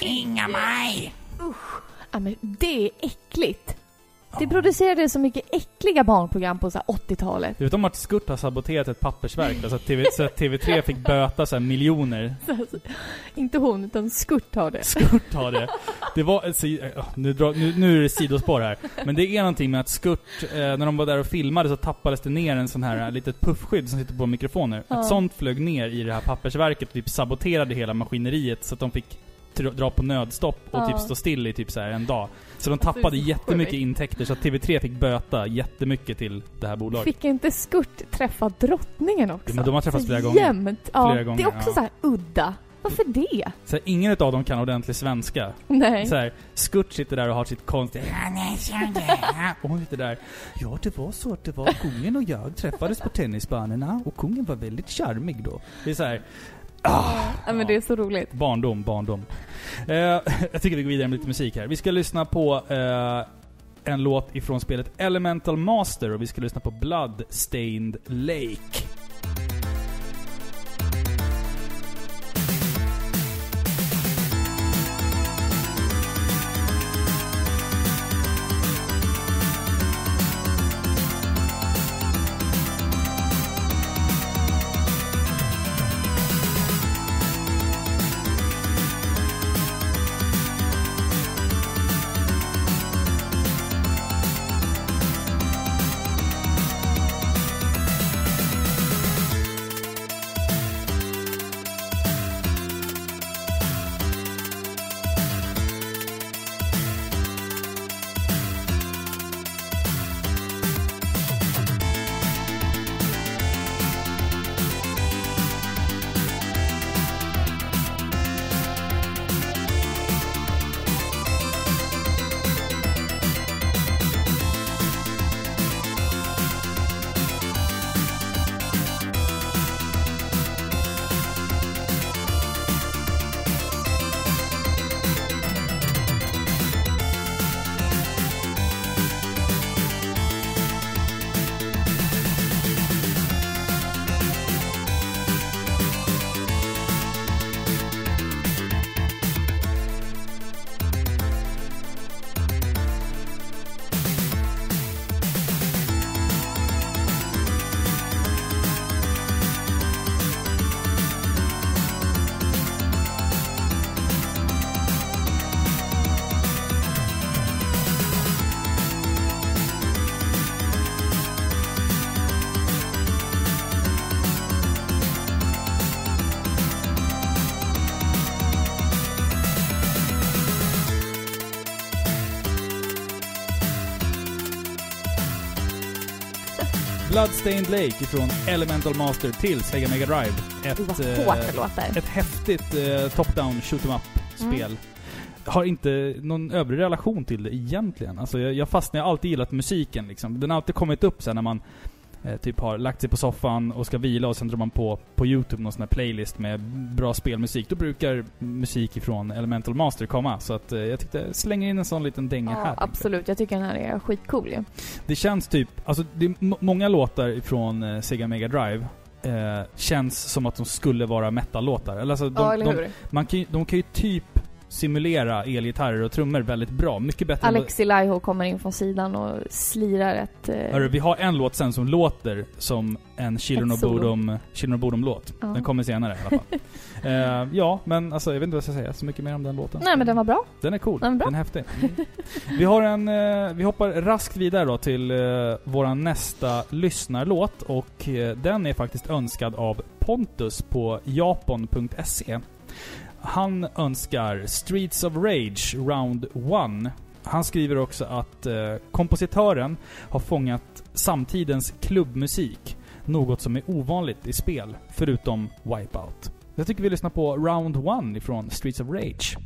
Inga-Maj! Usch! Ja men det är äckligt. Det producerades så mycket äckliga barnprogram på så här 80-talet. Du vet om att Skurt har saboterat ett pappersverk? Alltså att TV, så att TV3 fick böta så miljoner. Alltså, inte hon, utan Skurt har det. Skurt har det. Det var, alltså, nu, nu, nu är det sidospår här. Men det är någonting med att Skurt, eh, när de var där och filmade så tappades det ner en sån här eh, litet puffskydd som sitter på mikrofoner. Ja. Ett sånt flög ner i det här pappersverket och typ saboterade hela maskineriet så att de fick dra- på nödstopp och Ja. typ stå still i typ så här en dag. Så de det tappade jättemycket intäkter så att TV3 fick böta jättemycket till det här bolaget. Fick inte Skurt träffa drottningen också? Men de har träffats flera gånger. Jämt. Ja, Flera det gånger, är också ja. så här udda. Varför det? Så här, ingen av dem kan ordentlig svenska. Nej. Så här, Skurt sitter där och har sitt konstiga... Och hon sitter där. Ja, det var så att det var kungen och jag träffades på tennisbanorna och kungen var väldigt charmig då. Det är så här, Ja, men det är så roligt. barndom, barndom. Eh, jag tycker vi går vidare med lite musik här. Vi ska lyssna på eh, en låt ifrån spelet Elemental Master och vi ska lyssna på Bloodstained Lake. Bloodstained Lake ifrån Elemental Master till Sega Mega Drive. Ett, Vad eh, hårt det låter. ett häftigt eh, top-down shoot 'em up-spel. Har inte någon övrig relation till det egentligen. Alltså jag, jag fastnar, jag har alltid gillat musiken liksom. Den har alltid kommit upp sen när man typ har lagt sig på soffan och ska vila och sen drar man på, på Youtube någon sån här playlist med bra spelmusik. Då brukar musik ifrån Elemental Master komma. Så att eh, jag tyckte, slänger in en sån liten dänga Ja, här. absolut. Jag tycker den här är skitcool ju. Det känns typ, alltså det är må- många låtar ifrån eh, Sega Mega Drive eh, känns som att de skulle vara metal-låtar. Alltså, de, ja, de, man kan, de kan ju typ simulera elgitarrer och trummor väldigt bra. Mycket bättre Alexi Laiho kommer in från sidan och slirar ett... eh. Hörru, vi har en låt sen som låter som en Children of Bodom-låt. Ja. Den kommer senare i alla fall. Eh, ja, men alltså jag vet inte vad jag ska säga så mycket mer om den låten. Nej men den var bra. Den är cool. Den är bra. Den är häftig. Mm. Vi har en... Eh, vi hoppar raskt vidare då till eh, våran nästa lyssnarlåt och eh, den är faktiskt önskad av Pontus på japon.se. Han önskar Streets of Rage Round 1. Han skriver också att eh, kompositören har fångat samtidens klubbmusik. Något som är ovanligt i spel, förutom Wipeout. Jag tycker vi lyssnar på Round 1 ifrån Streets of Rage.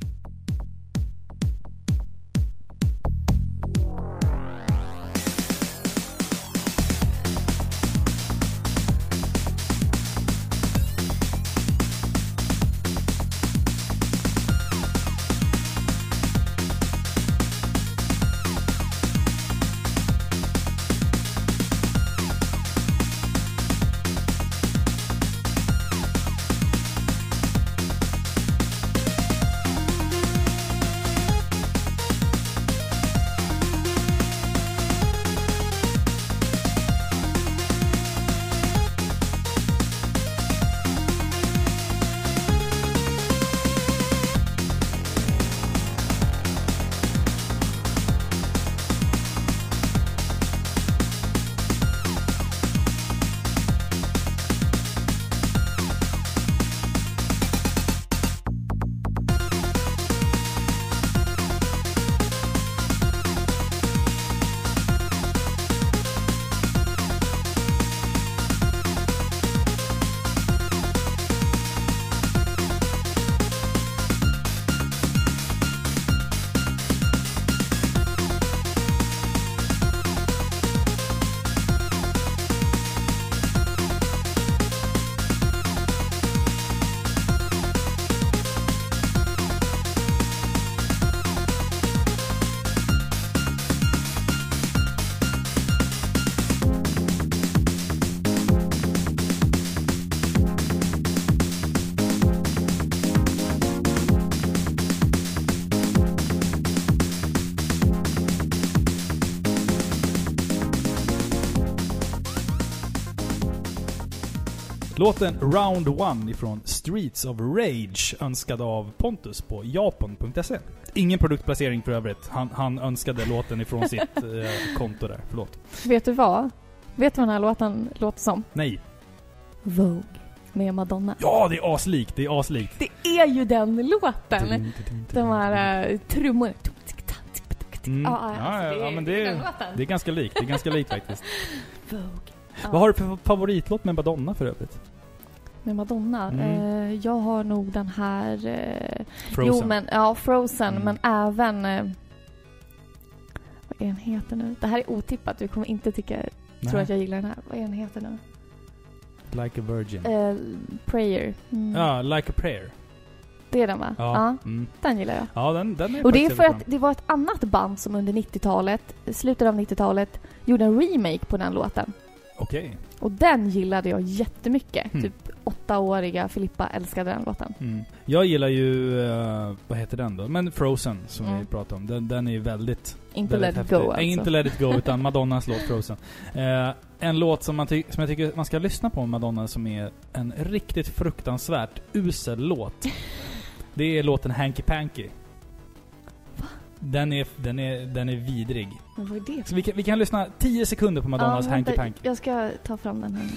Låten Round One ifrån Streets of Rage önskad av Pontus på japon.se. Ingen produktplacering för övrigt. Han, han önskade låten ifrån sitt eh, konto där. Förlåt. Vet du vad? Vet du vad den här låten låter som? Nej. Vogue. Med Madonna. Ja, det är aslikt. Det är aslikt. Det är ju den låten! De här uh, trummorna. Mm. Ja, Ja, alltså, ja, det ja, men det är, det är ganska likt. Det är ganska likt faktiskt. Vogue. Ja. Vad har du för favoritlåt med Madonna för övrigt? Med Madonna? Mm. Eh, jag har nog den här... eh, Frozen. Jo men, ja Frozen, Mm. men även... eh, vad är den heter nu? Det här är otippat, du kommer inte tycka, Nej. tror att jag gillar den här. Vad är den heter nu? Like a Virgin. Eh, Prayer. Mm. Ja, Like a Prayer. Det är den va? Ja. Ja, Mm. den gillar jag. Ja, den, den är Och det är för att det var ett annat band som under 90-talet, slutet av 90-talet, gjorde en remake på den låten. Okej. Och den gillade jag jättemycket. Mm. Typ åttaåriga Filippa älskade den låten. Mm. Jag gillar ju, eh, vad heter den då? Men Frozen som vi Mm. pratade om. Den, den är ju väldigt... Inte väldigt Let It häftig. Go alltså. Inte Let It Go utan Madonnas låt Frozen. Eh, en låt som, man som jag tycker man ska lyssna på med Madonna som är en riktigt fruktansvärt usel låt. Det är låten Hanky Panky. Den är, den, är, den är vidrig. Men vad är det Så vi kan, vi kan lyssna 10 sekunder på Madonnas Ja, Hanky Panky. Jag ska ta fram den här.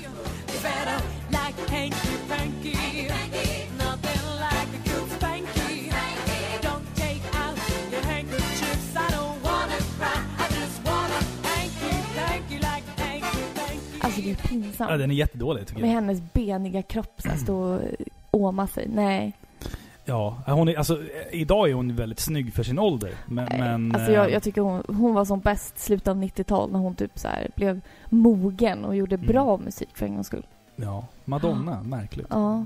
Alltså det är pinsamt. Ja, den är jättedålig tycker Med jag. hennes beniga kropp så stå och åma sig. Nej. Ja, hon är, alltså, idag är hon väldigt snygg för sin ålder. Men... Men alltså jag, eh, jag tycker hon, hon var som bäst slutet av 90-tal när hon typ så här blev mogen och gjorde Mm. bra musik för en gångs skull. Ja, Madonna, märkligt. Ja.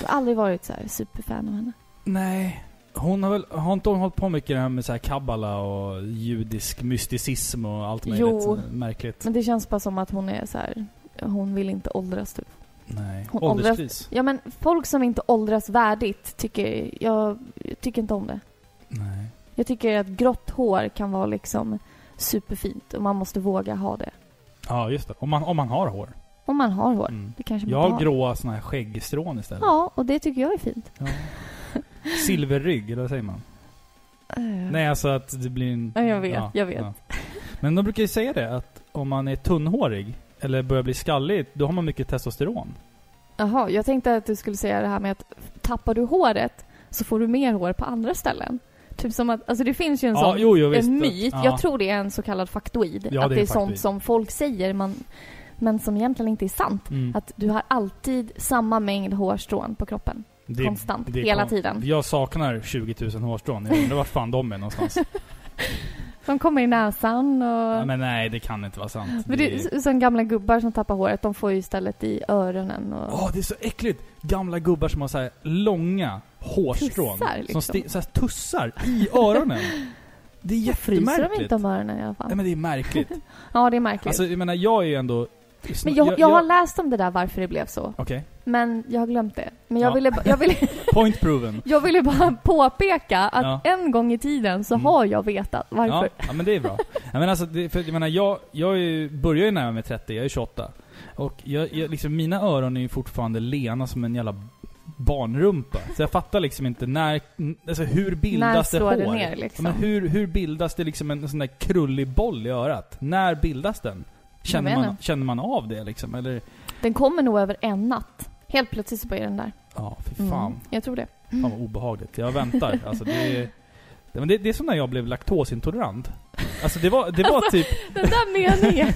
Jag har aldrig varit så superfan av henne. Nej. Hon har väl, har inte hon hållit på mycket det här med så här kabbala och judisk mysticism och allt möjligt? Jo. Märkligt. Men det känns bara som att hon är så här. hon vill inte åldras typ. Nej. Hon Ålderskris. Ja men folk som inte åldras värdigt tycker jag, jag tycker inte om det. Jag tycker att grått hår kan vara liksom superfint och man måste våga ha det. Ja, just det. Om man, om man har hår. Om man har hår. Mm. Det kanske man Jag inte har gråa såna här skäggstrån istället. Ja, och det tycker jag är fint. Ja. Silverrygg, eller vad säger man? Eh, Nej, alltså att det blir en... Ja, jag vet, jag vet. Men de brukar ju säga det, att om man är tunnhårig, eller börjar bli skallig, då har man mycket testosteron. Jaha, jag tänkte att du skulle säga det här med att tappar du håret så får du mer hår på andra ställen. Typ som att, alltså det finns ju en Ja, sån jo, jo, visst. en myt. Ja. Jag tror det är en så kallad faktoid. Ja, att det är det är sånt som folk säger man, men som egentligen inte är sant. Mm. Att du har alltid samma mängd hårstrån på kroppen. Det konstant. det hela kon- tiden. Jag saknar 20 000 hårstrån. Jag undrar vart fan de är någonstans. De kommer i näsan och... ja, men nej, det kan inte vara sant. Men Det är- som gamla gubbar som tappar håret, de får ju istället i öronen och... Åh, det är så äckligt! Gamla gubbar som har så här långa hårstrån. Tussar, liksom. Som så här tussar i öronen. Det är Fryser de jättemärkligt. inte om öronen i alla fall? Nej men det är märkligt. Ja, det är märkligt. Alltså jag menar, jag är ju ändå... men jag, jag, har läst om det där varför det blev så. Okej. Men jag har glömt det. Men jag Ja. ville, jag ville, Point proven. jag ville bara påpeka att Ja. en gång i tiden så Mm. har jag vetat Ja, varför. ja, men det är bra. Jag menar, alltså, det, för jag, menar, jag, jag ju, börjar ju närma mig 30, jag är 28. Och jag, jag, liksom, mina öron är ju fortfarande lena som en jävla barnrumpa. Så jag fattar liksom inte när, alltså hur När bildas det slår hår? det ner Ja, liksom? Men hur, hur bildas det liksom en sån där krullig boll i örat? När bildas den? Känner man, känner man av det liksom? Eller? Den kommer nog över en natt. Helt plötsligt så börjar den där. Ja, fy Mm, fan. jag tror det. Fan vad obehagligt. Jag väntar. Alltså det. Det, men det, det är som när jag blev laktosintolerant. Alltså det var, det var typ... Den där meningen,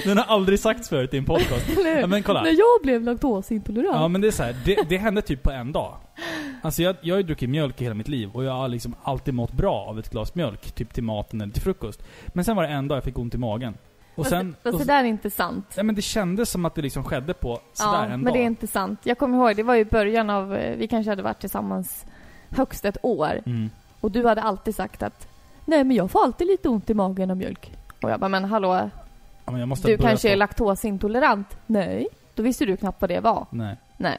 Den har aldrig sagts förut i en podcast. Ja, men kolla. När jag blev laktosintolerant. Ja men det är så här, det, det hände typ på en dag. Alltså jag, jag har ju druckit mjölk i hela mitt liv och jag har liksom alltid mått bra av ett glas mjölk. Typ till maten eller till frukost. Men sen var det en dag jag fick ont i magen. Och fast, sen... fast och, det där är inte sant. ja, men det kändes som att det liksom skedde på sådär Ja, en men dag. det är inte sant. Jag kommer ihåg, det var ju början av, eh, vi kanske hade varit tillsammans högst ett år. Mm. Och du hade alltid sagt att Nej men jag får alltid lite ont i magen av mjölk. Och jag bara, men hallå, Ja, men du kanske är på- laktosintolerant? Nej. Då visste du knappt vad det var. Nej. Nej.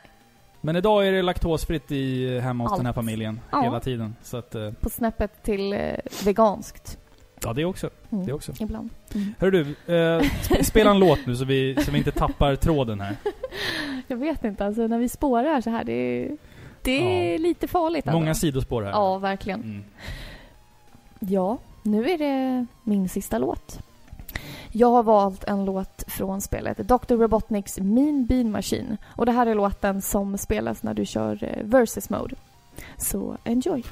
Men idag är det laktosfritt i, hemma hos Allt. den här familjen. Ja. Hela tiden. Så att, eh, På snäppet till eh, veganskt. Ja det också. Mm. Det också. Ibland. Mm. Hör du, eh, sp- spela en låt nu så vi, så vi inte tappar tråden här. Jag vet inte, alltså när vi spårar så här, det är, det är Ja. lite farligt. Många sidospår här. Ja, verkligen. Mm. Ja, nu är det min sista låt. Jag har valt en låt från spelet Dr. Robotniks Mean Bean Machine. Och det här är låten som spelas när du kör eh, Versus Mode. Så enjoy!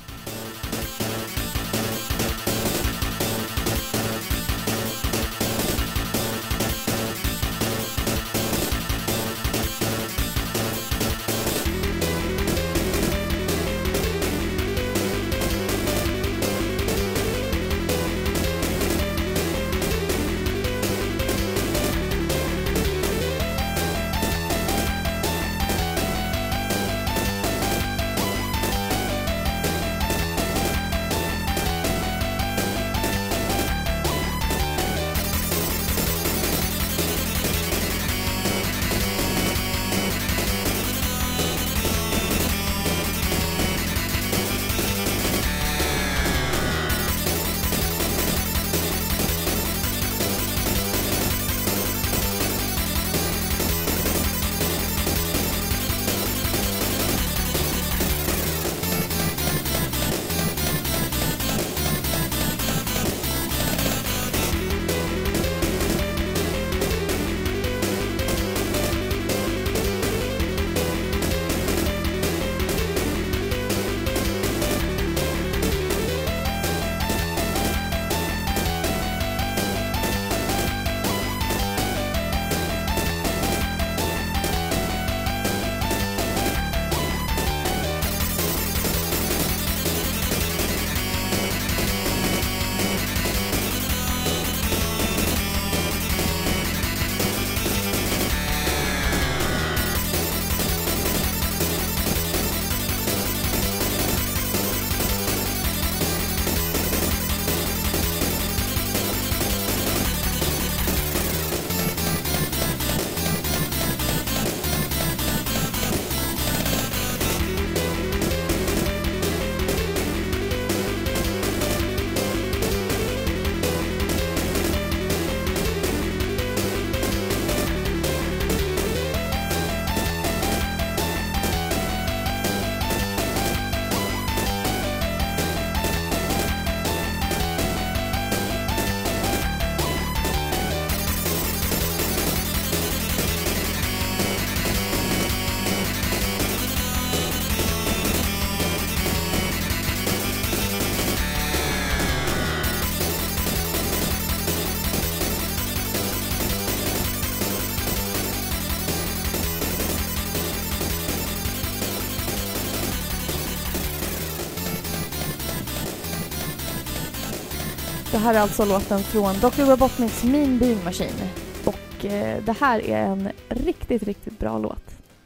Här är alltså låten från Dr. Robotniks Mean Bean Machine. Och eh, det här är en riktigt, riktigt bra låt.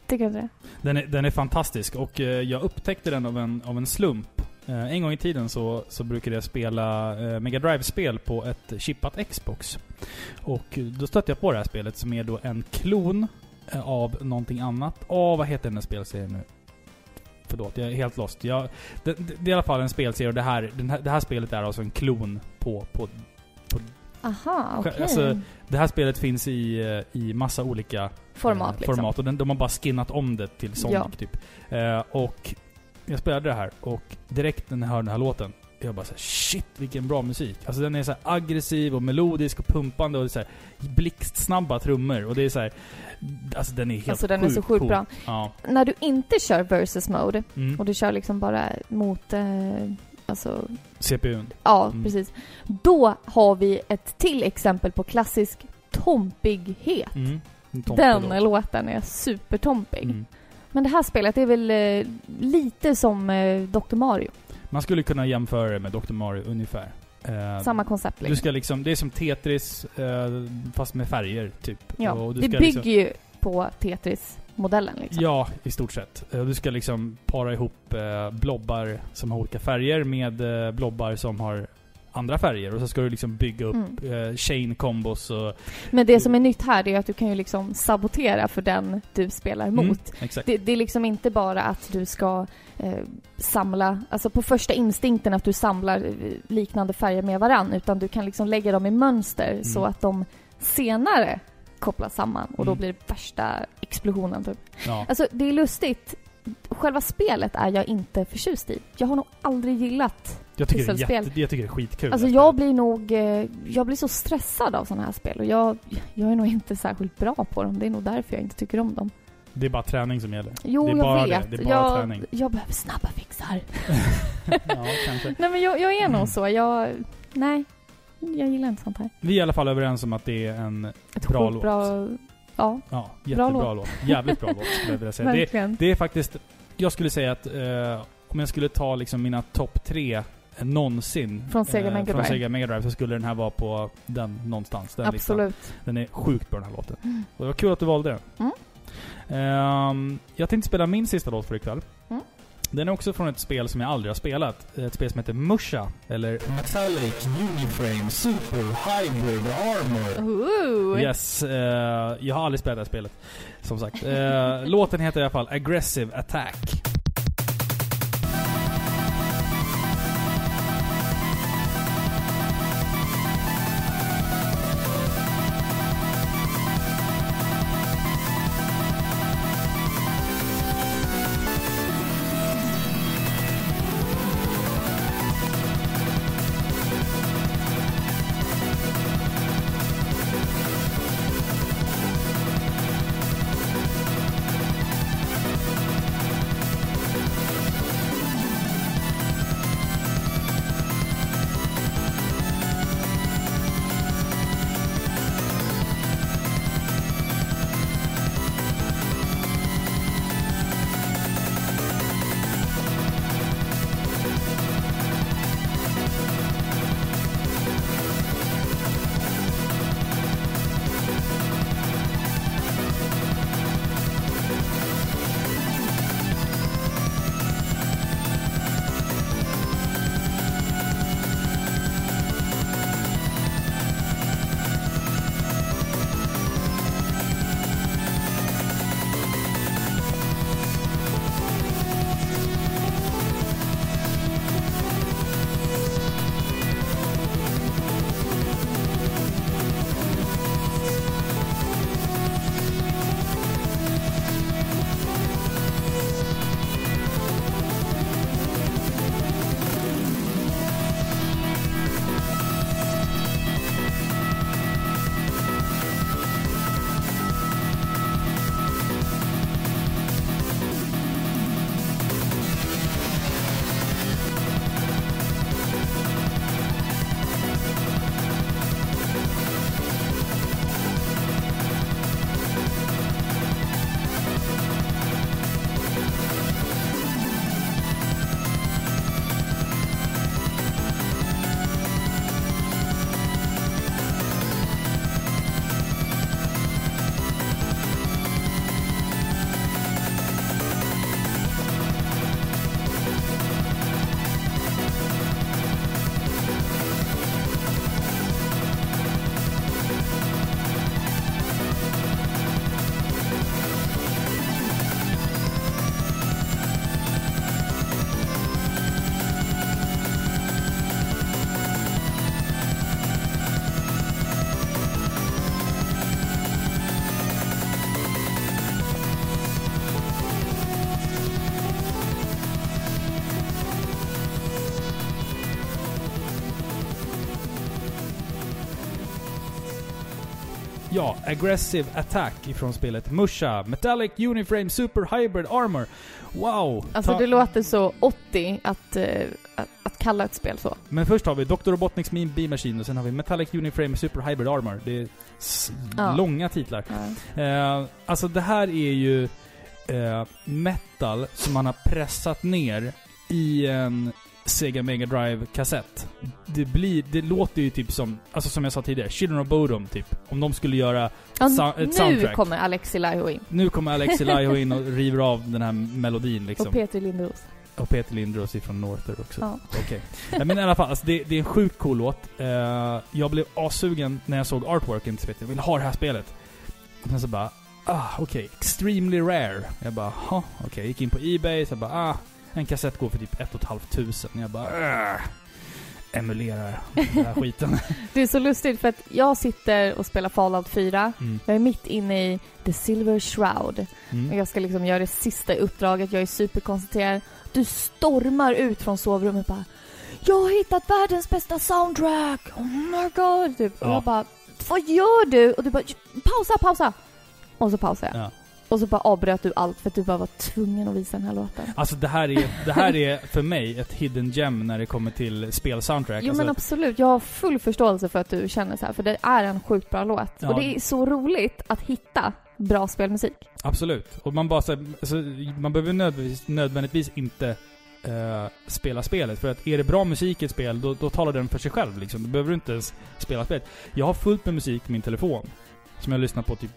Tycker du inte det? Den är, den är fantastisk och eh, jag upptäckte den av en, av en slump. Eh, en gång i tiden så, så brukade jag spela eh, Mega Drive-spel på ett chippat Xbox. Och eh, då stötte jag på det här spelet som är då en klon eh, av någonting annat. Åh, vad heter den här spelserien nu? Förlåt, jag är helt lost. Jag, det, det, det är i alla fall en spelserie och det här, här, det här spelet är alltså en klon på, på Aha, okej. Alltså, det här spelet finns i, eh, i massa olika format eh, liksom. format. Och den, de har bara skinnat om det till Sonic Ja. typ. Eh, och jag spelade det här och direkt när jag hörde den här låten, jag bara såhär shit vilken bra musik. Alltså den är så aggressiv och melodisk och pumpande och så här blixtsnabba trummor. Och det är så här, alltså den är helt Alltså, den är så sjukt cool. bra. Ja. När du inte kör versus mode Mm. och du kör liksom bara mot, eh, alltså, CPUn. ja Mm. precis. Då har vi ett till exempel på klassisk tompighet. Mm. Den då. låten är supertompig. Mm. Men det här spelet är väl eh, lite som eh, Dr. Mario. Man skulle kunna jämföra det med Dr. Mario ungefär. Eh, Samma koncept Du liksom. ska liksom, det är som Tetris eh, fast med färger typ. Ja, Och du det ska bygger liksom, ju på Tetris-modellen liksom. Ja, i stort sett. Eh, Du ska liksom para ihop eh, blobbar som har olika färger med eh, blobbar som har andra färger. Och så ska du liksom bygga upp Mm. eh, chain combos och... Men det som är nytt här är att du kan ju liksom sabotera för den du spelar mot. Mm. Det, det är liksom inte bara att du ska eh, samla, alltså på första instinkten att du samlar eh, liknande färger med varann, utan du kan liksom lägga dem i mönster så att de senare kopplas samman och då Mm. blir det värsta explosionen typ. Ja. Alltså det är lustigt. Själva spelet är jag inte förtjust i. Jag har nog aldrig gillat Jag tycker, det är jätte, jag tycker det är skitkul. Alltså jag blir nog, eh, jag blir så stressad av sådana här spel och jag, jag är nog inte särskilt bra på dem. Det är nog därför jag inte tycker om dem. Det är bara träning som gäller. Jo, det är jag vet. Det, det är bara jag, träning. jag behöver snabba fixar. ja, kanske. Nej men jag, jag är Mm. nog så. Jag, nej, jag gillar inte sånt här. Vi är i alla fall överens om att det är en Ett Bra låt. bra... Ja, ja, Bra jättebra låt. Jävligt bra låt skulle jag vilja säga. Det, det är faktiskt... Jag skulle säga att eh, om jag skulle ta liksom mina topp tre någonsin Från Sega eh, Mega från. Sega Mega Drive så skulle den här vara på den någonstans. Den listan. Absolut. Den är sjukt bra den här låten. Mm. Och det var kul att du valde den. Mm. Ehm, jag tänkte spela min sista låt för ikväll. Mm. Den är också från ett spel som jag aldrig har spelat. Ett spel som heter Musha, eller Metallic Uniframe Super Hybrid Armor. Ooh. Yes, eh, jag har aldrig spelat det här spelet. Som sagt. Eh, låten heter i alla fall Aggressive Attack. Ja, Aggressive Attack ifrån spelet Musha Metallic Uniframe Super Hybrid Armor. Wow! Alltså det låter så 80 att, eh, att, att kalla ett spel så. Men först har vi Dr. Robotniks Meme B-Machine och sen har vi Metallic Uniframe Super Hybrid Armor. Det är Ja. långa titlar. Ja. Eh, alltså det här är ju eh, metal som man har pressat ner i en Sega Mega Drive kassett. Det blir, det låter ju typ som, alltså som jag sa tidigare, Children of Bodom typ. Om de skulle göra, Ja, Sa- ett nu soundtrack. kommer Alexi Laiho in. nu kommer Alexi Laiho in och river av den här melodin liksom. Och Peter Lindros. Och Peter Lindros ifrån Norther också. Ja. Okej. Ja, men i alla fall, alltså det, det är en sjukt cool låt. Eh, jag blev assugen när jag såg artworken till. Jag ville ha det här spelet. Och sen så bara, ah, okej. Extremely rare. Jag bara, ha, okej. Gick in på Ebay, så jag bara, ah, en kassett går för typ ett och ett halvt tusen. Jag bara, äh, emulerar den här skiten. Det är så lustigt för att jag sitter och spelar Fallout 4. Mm. Jag är mitt inne i The Silver Shroud. Och Mm. jag ska liksom göra det sista uppdraget. Jag är superkoncentrerad. Du stormar ut från sovrummet och bara Jag har hittat världens bästa soundtrack! Oh my god! Typ. Och Ja. jag bara Vad gör du? Och du bara Pausa, pausa! Och så pausar jag. Ja. Och så bara avbröt du allt för att du bara var tvungen att visa den här låten. Alltså det här, är, det här är för mig ett hidden gem när det kommer till spelsoundtrack. Jo alltså, men absolut, jag har full förståelse för att du känner så här, för det är en sjukt bra låt. Ja. Och det är så roligt att hitta bra spelmusik. Absolut. Och man bara så här, alltså, man behöver nödvändigtvis, nödvändigtvis inte eh, spela spelet. För att är det bra musik i ett spel, då, då talar den för sig själv liksom. Då behöver du inte ens spela spelet. Jag har fullt med musik på min telefon. Som jag lyssnar på typ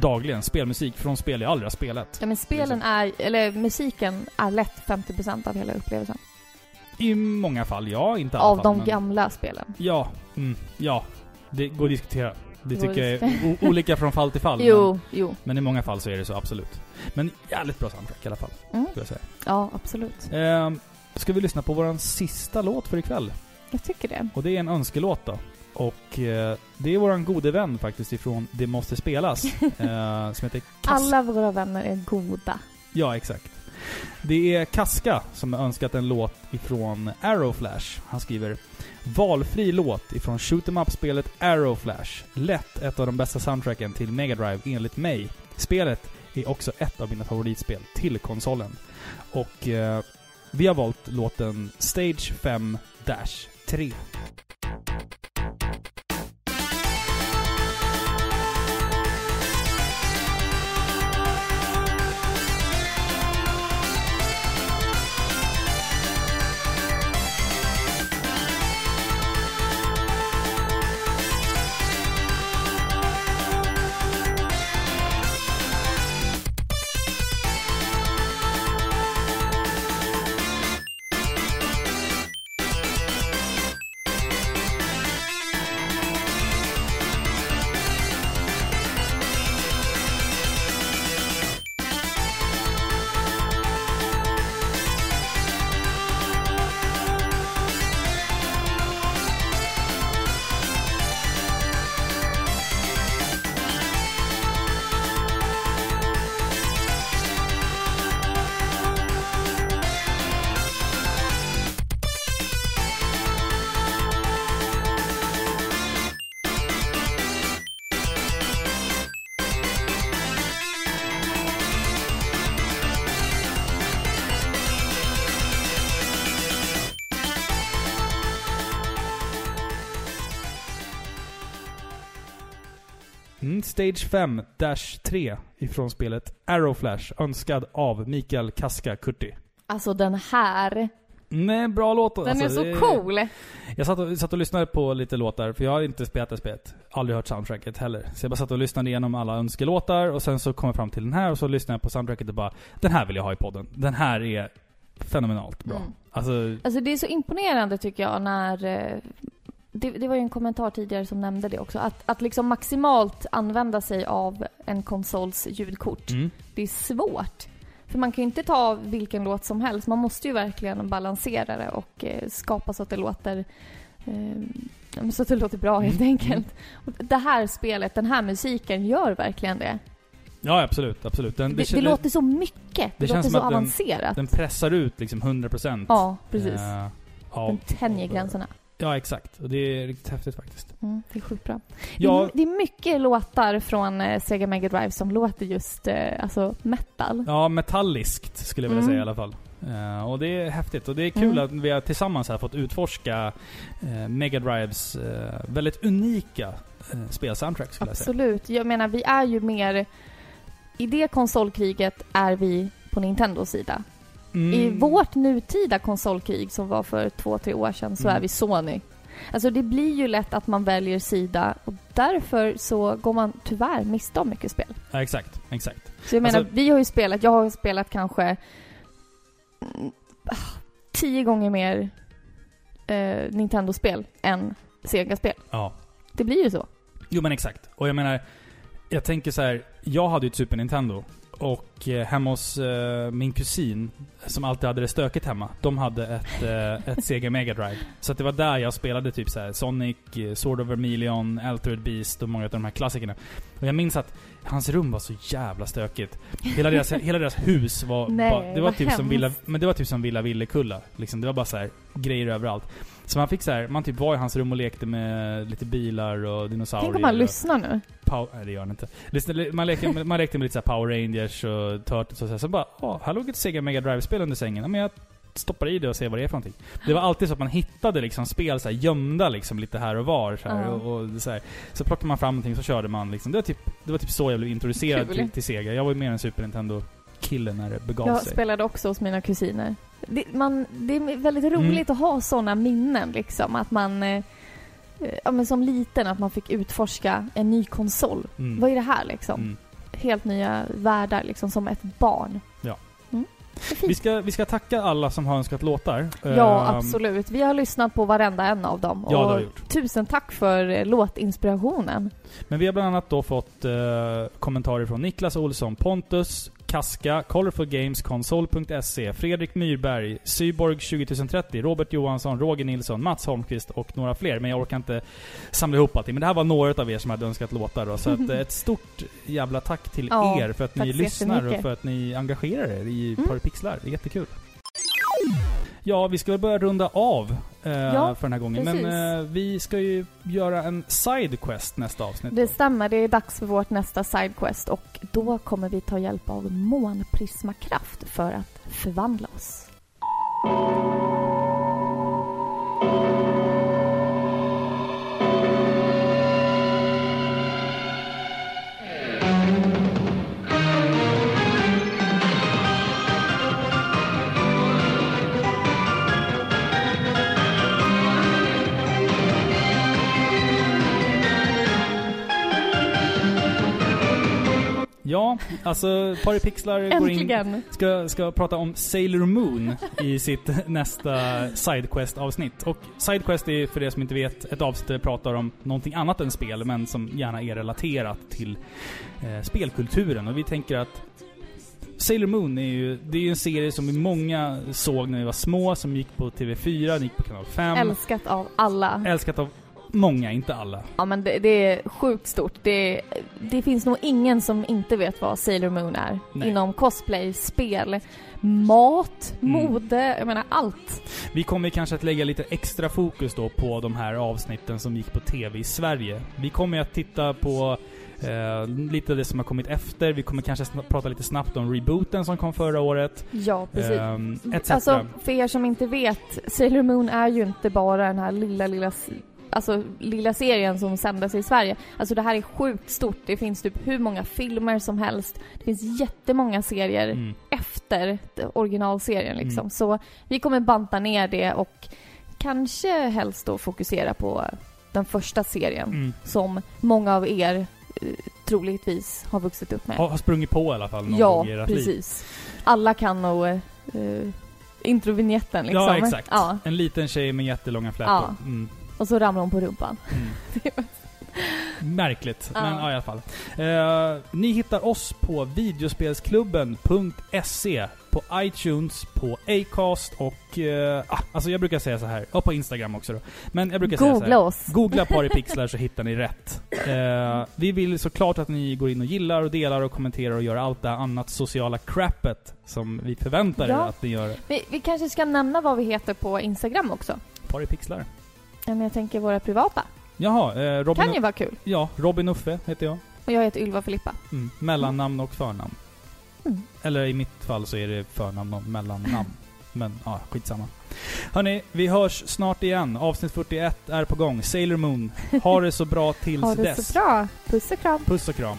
dagligen. Spelmusik från spel jag aldrig har spelat. Ja men spelen är, eller musiken är lätt 50% av hela upplevelsen. I många fall, ja. Inte alla Av fall, de men- gamla spelen. Ja. Mm, ja. Det går att diskutera. Det tycker jag är olika från fall till fall. Men, Jo, jo. men i många fall så är det så, absolut. Men jävligt bra soundtrack i alla fall, Mm. skulle jag säga. Ja, absolut. Ehm, ska vi lyssna på vår sista låt för ikväll? Jag tycker det. Och det är en önskelåt då. Och eh, det är våran gode vän faktiskt ifrån Det Måste Spelas. eh, som heter Kaska. Alla våra vänner är goda. Ja, exakt. Det är Kaska som har önskat en låt ifrån Arrow Flash. Han skriver Valfri låt ifrån shoot em up-spelet Arrow Flash. Lätt ett av de bästa soundtracken till Mega Drive enligt mig. Spelet är också ett av mina favoritspel till konsolen. Och eh, vi har valt låten Stage 5-3. Stage 5-3 ifrån spelet Arrow Flash, önskad av Mikael Kaska Kurti. Alltså den här, Nej, bra låt. den alltså, är så det- cool! Jag satt och, satt och lyssnade på lite låtar, för jag har inte spelat det spelet. Aldrig hört soundtracket heller. Så jag bara satt och lyssnade igenom alla önskelåtar och sen så kom jag fram till den här och så lyssnade jag på soundtracket och bara Den här vill jag ha i podden. Den här är fenomenalt bra. Mm. Alltså, Alltså det är så imponerande tycker jag när... Det, det var ju en kommentar tidigare som nämnde det också. Att, att liksom maximalt använda sig av en konsols ljudkort. mm. Det är svårt. För man kan ju inte ta vilken låt som helst. Man måste ju verkligen balansera det och eh, skapa så att det låter eh, så att det låter bra helt Mm. enkelt. Och det här spelet, den här musiken gör verkligen det. Ja, absolut. absolut. Den, Det, det, känns- låter så mycket. Det, det låter så att den- avancerat. den pressar ut liksom 100%. ja, precis. eh, av, den tänjer gränserna. Ja, exakt. Och det är riktigt häftigt faktiskt. Mm, det är sjukt bra. Ja, Det, är, mycket låtar från eh, Sega Mega Drive som låter just eh, alltså metal. ja metalliskt skulle jag vilja Mm. säga i alla fall. Eh, och det är häftigt. Och det är kul Mm. att vi har tillsammans här fått utforska uh, Mega Drives eh, väldigt unika uh, spelsoundtrack skulle jag säga. Absolut. Jag menar, vi är ju mer... I det konsolkriget är vi på Nintendos sida. Mm. I vårt nutida konsolkrig som var för två, tre år sedan så Mm. är vi Sony. Alltså det blir ju lätt att man väljer sida och därför så går man tyvärr miste om mycket spel. Ja, exakt, exakt. Så jag menar, Alltså- vi har ju spelat, jag har spelat kanske ah, tio gånger mer eh, Nintendo-spel än Sega-spel. Ja. Det blir ju så. Jo men exakt. Och jag menar, jag tänker så här. jag hade ju ett Super Nintendo. Och eh, hemma hos eh, min kusin, som alltid hade det stökigt hemma, de hade ett, eh, ett Sega Mega Drive. Så att det var där jag spelade typ så här Sonic, eh, Sword of Vermilion, Altered Beast och många av de här klassikerna. Och jag minns att hans rum var så jävla stökigt. Hela deras, hela deras hus var Nej, bara, det var typ som. Villa, men det var typ som Villa Villekulla. Liksom, det var bara så här grejer överallt. Så man fick så här, man typ var i hans rum och lekte med lite bilar och dinosaurier. Tänk om man och- lyssnar nu. Pow- nej det gör han inte. Man lekte, med- man lekte med lite så Power Rangers och Turtles och så här. Så bara, åh, här låg ett Sega Mega Drive-spel under sängen. Ja, men jag stoppar i det och ser vad det är för någonting. Det var alltid så att man hittade liksom spel så här gömda liksom lite här och var. Så, här, Ja. och, och så, här. så plockade man fram någonting så körde man liksom. Det var typ, det var typ så jag blev introducerad till, till Sega. Jag var ju mer en Super Nintendo-kille när det begav Jag sig. spelade också hos mina kusiner. Det, man, det är väldigt Mm. roligt att ha sådana minnen liksom. Att man, eh, eh, ja men som liten, att man fick utforska en ny konsol. Mm. Vad är det här liksom? Mm. Helt nya världar liksom, som ett barn. Ja. Mm. Vi ska, vi ska tacka alla som har önskat låtar. Ja, Ehm, absolut. Vi har lyssnat på varenda en av dem. Ja, det har vi gjort. tusen tack för eh, låtinspirationen. Men vi har bland annat då fått eh, kommentarer från Niklas Olsson, Pontus, Kaska, Colorful Games, Konsol.se, Fredrik Myrberg, Syborg 20030, Robert Johansson, Roger Nilsson, Mats Holmqvist och några fler. Men jag orkar inte samla ihop allting. Men det här var några av er som hade önskat låtar då. Så att, eh, ett stort jävla tack till Ja, er för att ni lyssnar och för att ni engagerar er i Mm. Parapixlar. Det är jättekul. Ja, vi ska väl börja runda av eh, Ja, för den här gången. precis. Men eh, vi ska ju göra en sidequest nästa avsnitt. Det stämmer, det är dags för vårt nästa sidequest och då kommer vi ta hjälp av månprismakraft för att förvandla oss. Ja, alltså Paripixlar går in, ska, ska prata om Sailor Moon i sitt nästa Sidequest-avsnitt. Och Sidequest är för er som inte vet ett avsnitt där vi pratar om någonting annat än spel, men som gärna är relaterat till eh, spelkulturen. Och vi tänker att Sailor Moon är ju, det är ju en serie som vi många såg när vi var små, som gick på TV4, den gick på kanal 5. Älskat av alla. Älskat av många, inte alla. Ja men det, det är sjukt stort. Det, det finns nog ingen som inte vet vad Sailor Moon är. Nej. Inom cosplay, spel, mat, Mm. mode, jag menar allt. Vi kommer kanske att lägga lite extra fokus då på de här avsnitten som gick på TV i Sverige. Vi kommer att titta på eh, lite av det som har kommit efter. Vi kommer kanske prata lite snabbt om rebooten som kom förra året. Ja, precis. Etc. Alltså, för er som inte vet, Sailor Moon är ju inte bara den här lilla, lilla, alltså lilla serien som sändes i Sverige. Alltså det här är sjukt stort. Det finns typ hur många filmer som helst. Det finns jättemånga serier Mm. efter originalserien liksom. Mm. Så vi kommer banta ner det och kanske helst då fokusera på den första serien Mm. som många av er eh, troligtvis har vuxit upp med. Har, sprungit på i alla fall någon ja, gång i ert liv. precis. Alla kan nog uh, introvinjetten liksom. Ja, exakt. Ja, En liten tjej med jättelånga flätor. Ja. Mm. Och så ramlar hon på rumpan. Mm. Märkligt, Ja. men ja, i alla fall. Eh, ni hittar oss på videospelsklubben.se på iTunes, på Acast och... Eh, ah, alltså jag brukar säga så här. och på Instagram också då. Men jag brukar säga så Googla här. oss. Googla Paripixlar så hittar ni rätt. Eh, vi vill såklart att ni går in och gillar och delar och kommenterar och gör allt det annat sociala crappet som vi förväntar er Ja. att ni gör. Vi, vi kanske ska nämna vad vi heter på Instagram också. Paripixlar. Men jag tänker våra privata. Jaha, eh, Robin... Kan ju vara kul. Ja, Robin Uffe heter jag. Och jag heter Ylva Filippa. Mm. Mellannamn och förnamn. Mm. Eller i mitt fall så är det förnamn och mellannamn. Men ja, skitsamma. Hörni, vi hörs snart igen. Avsnitt 41 är på gång. Sailor Moon. Ha det så bra tills Ha det dess. så bra. Puss och kram. Puss och kram.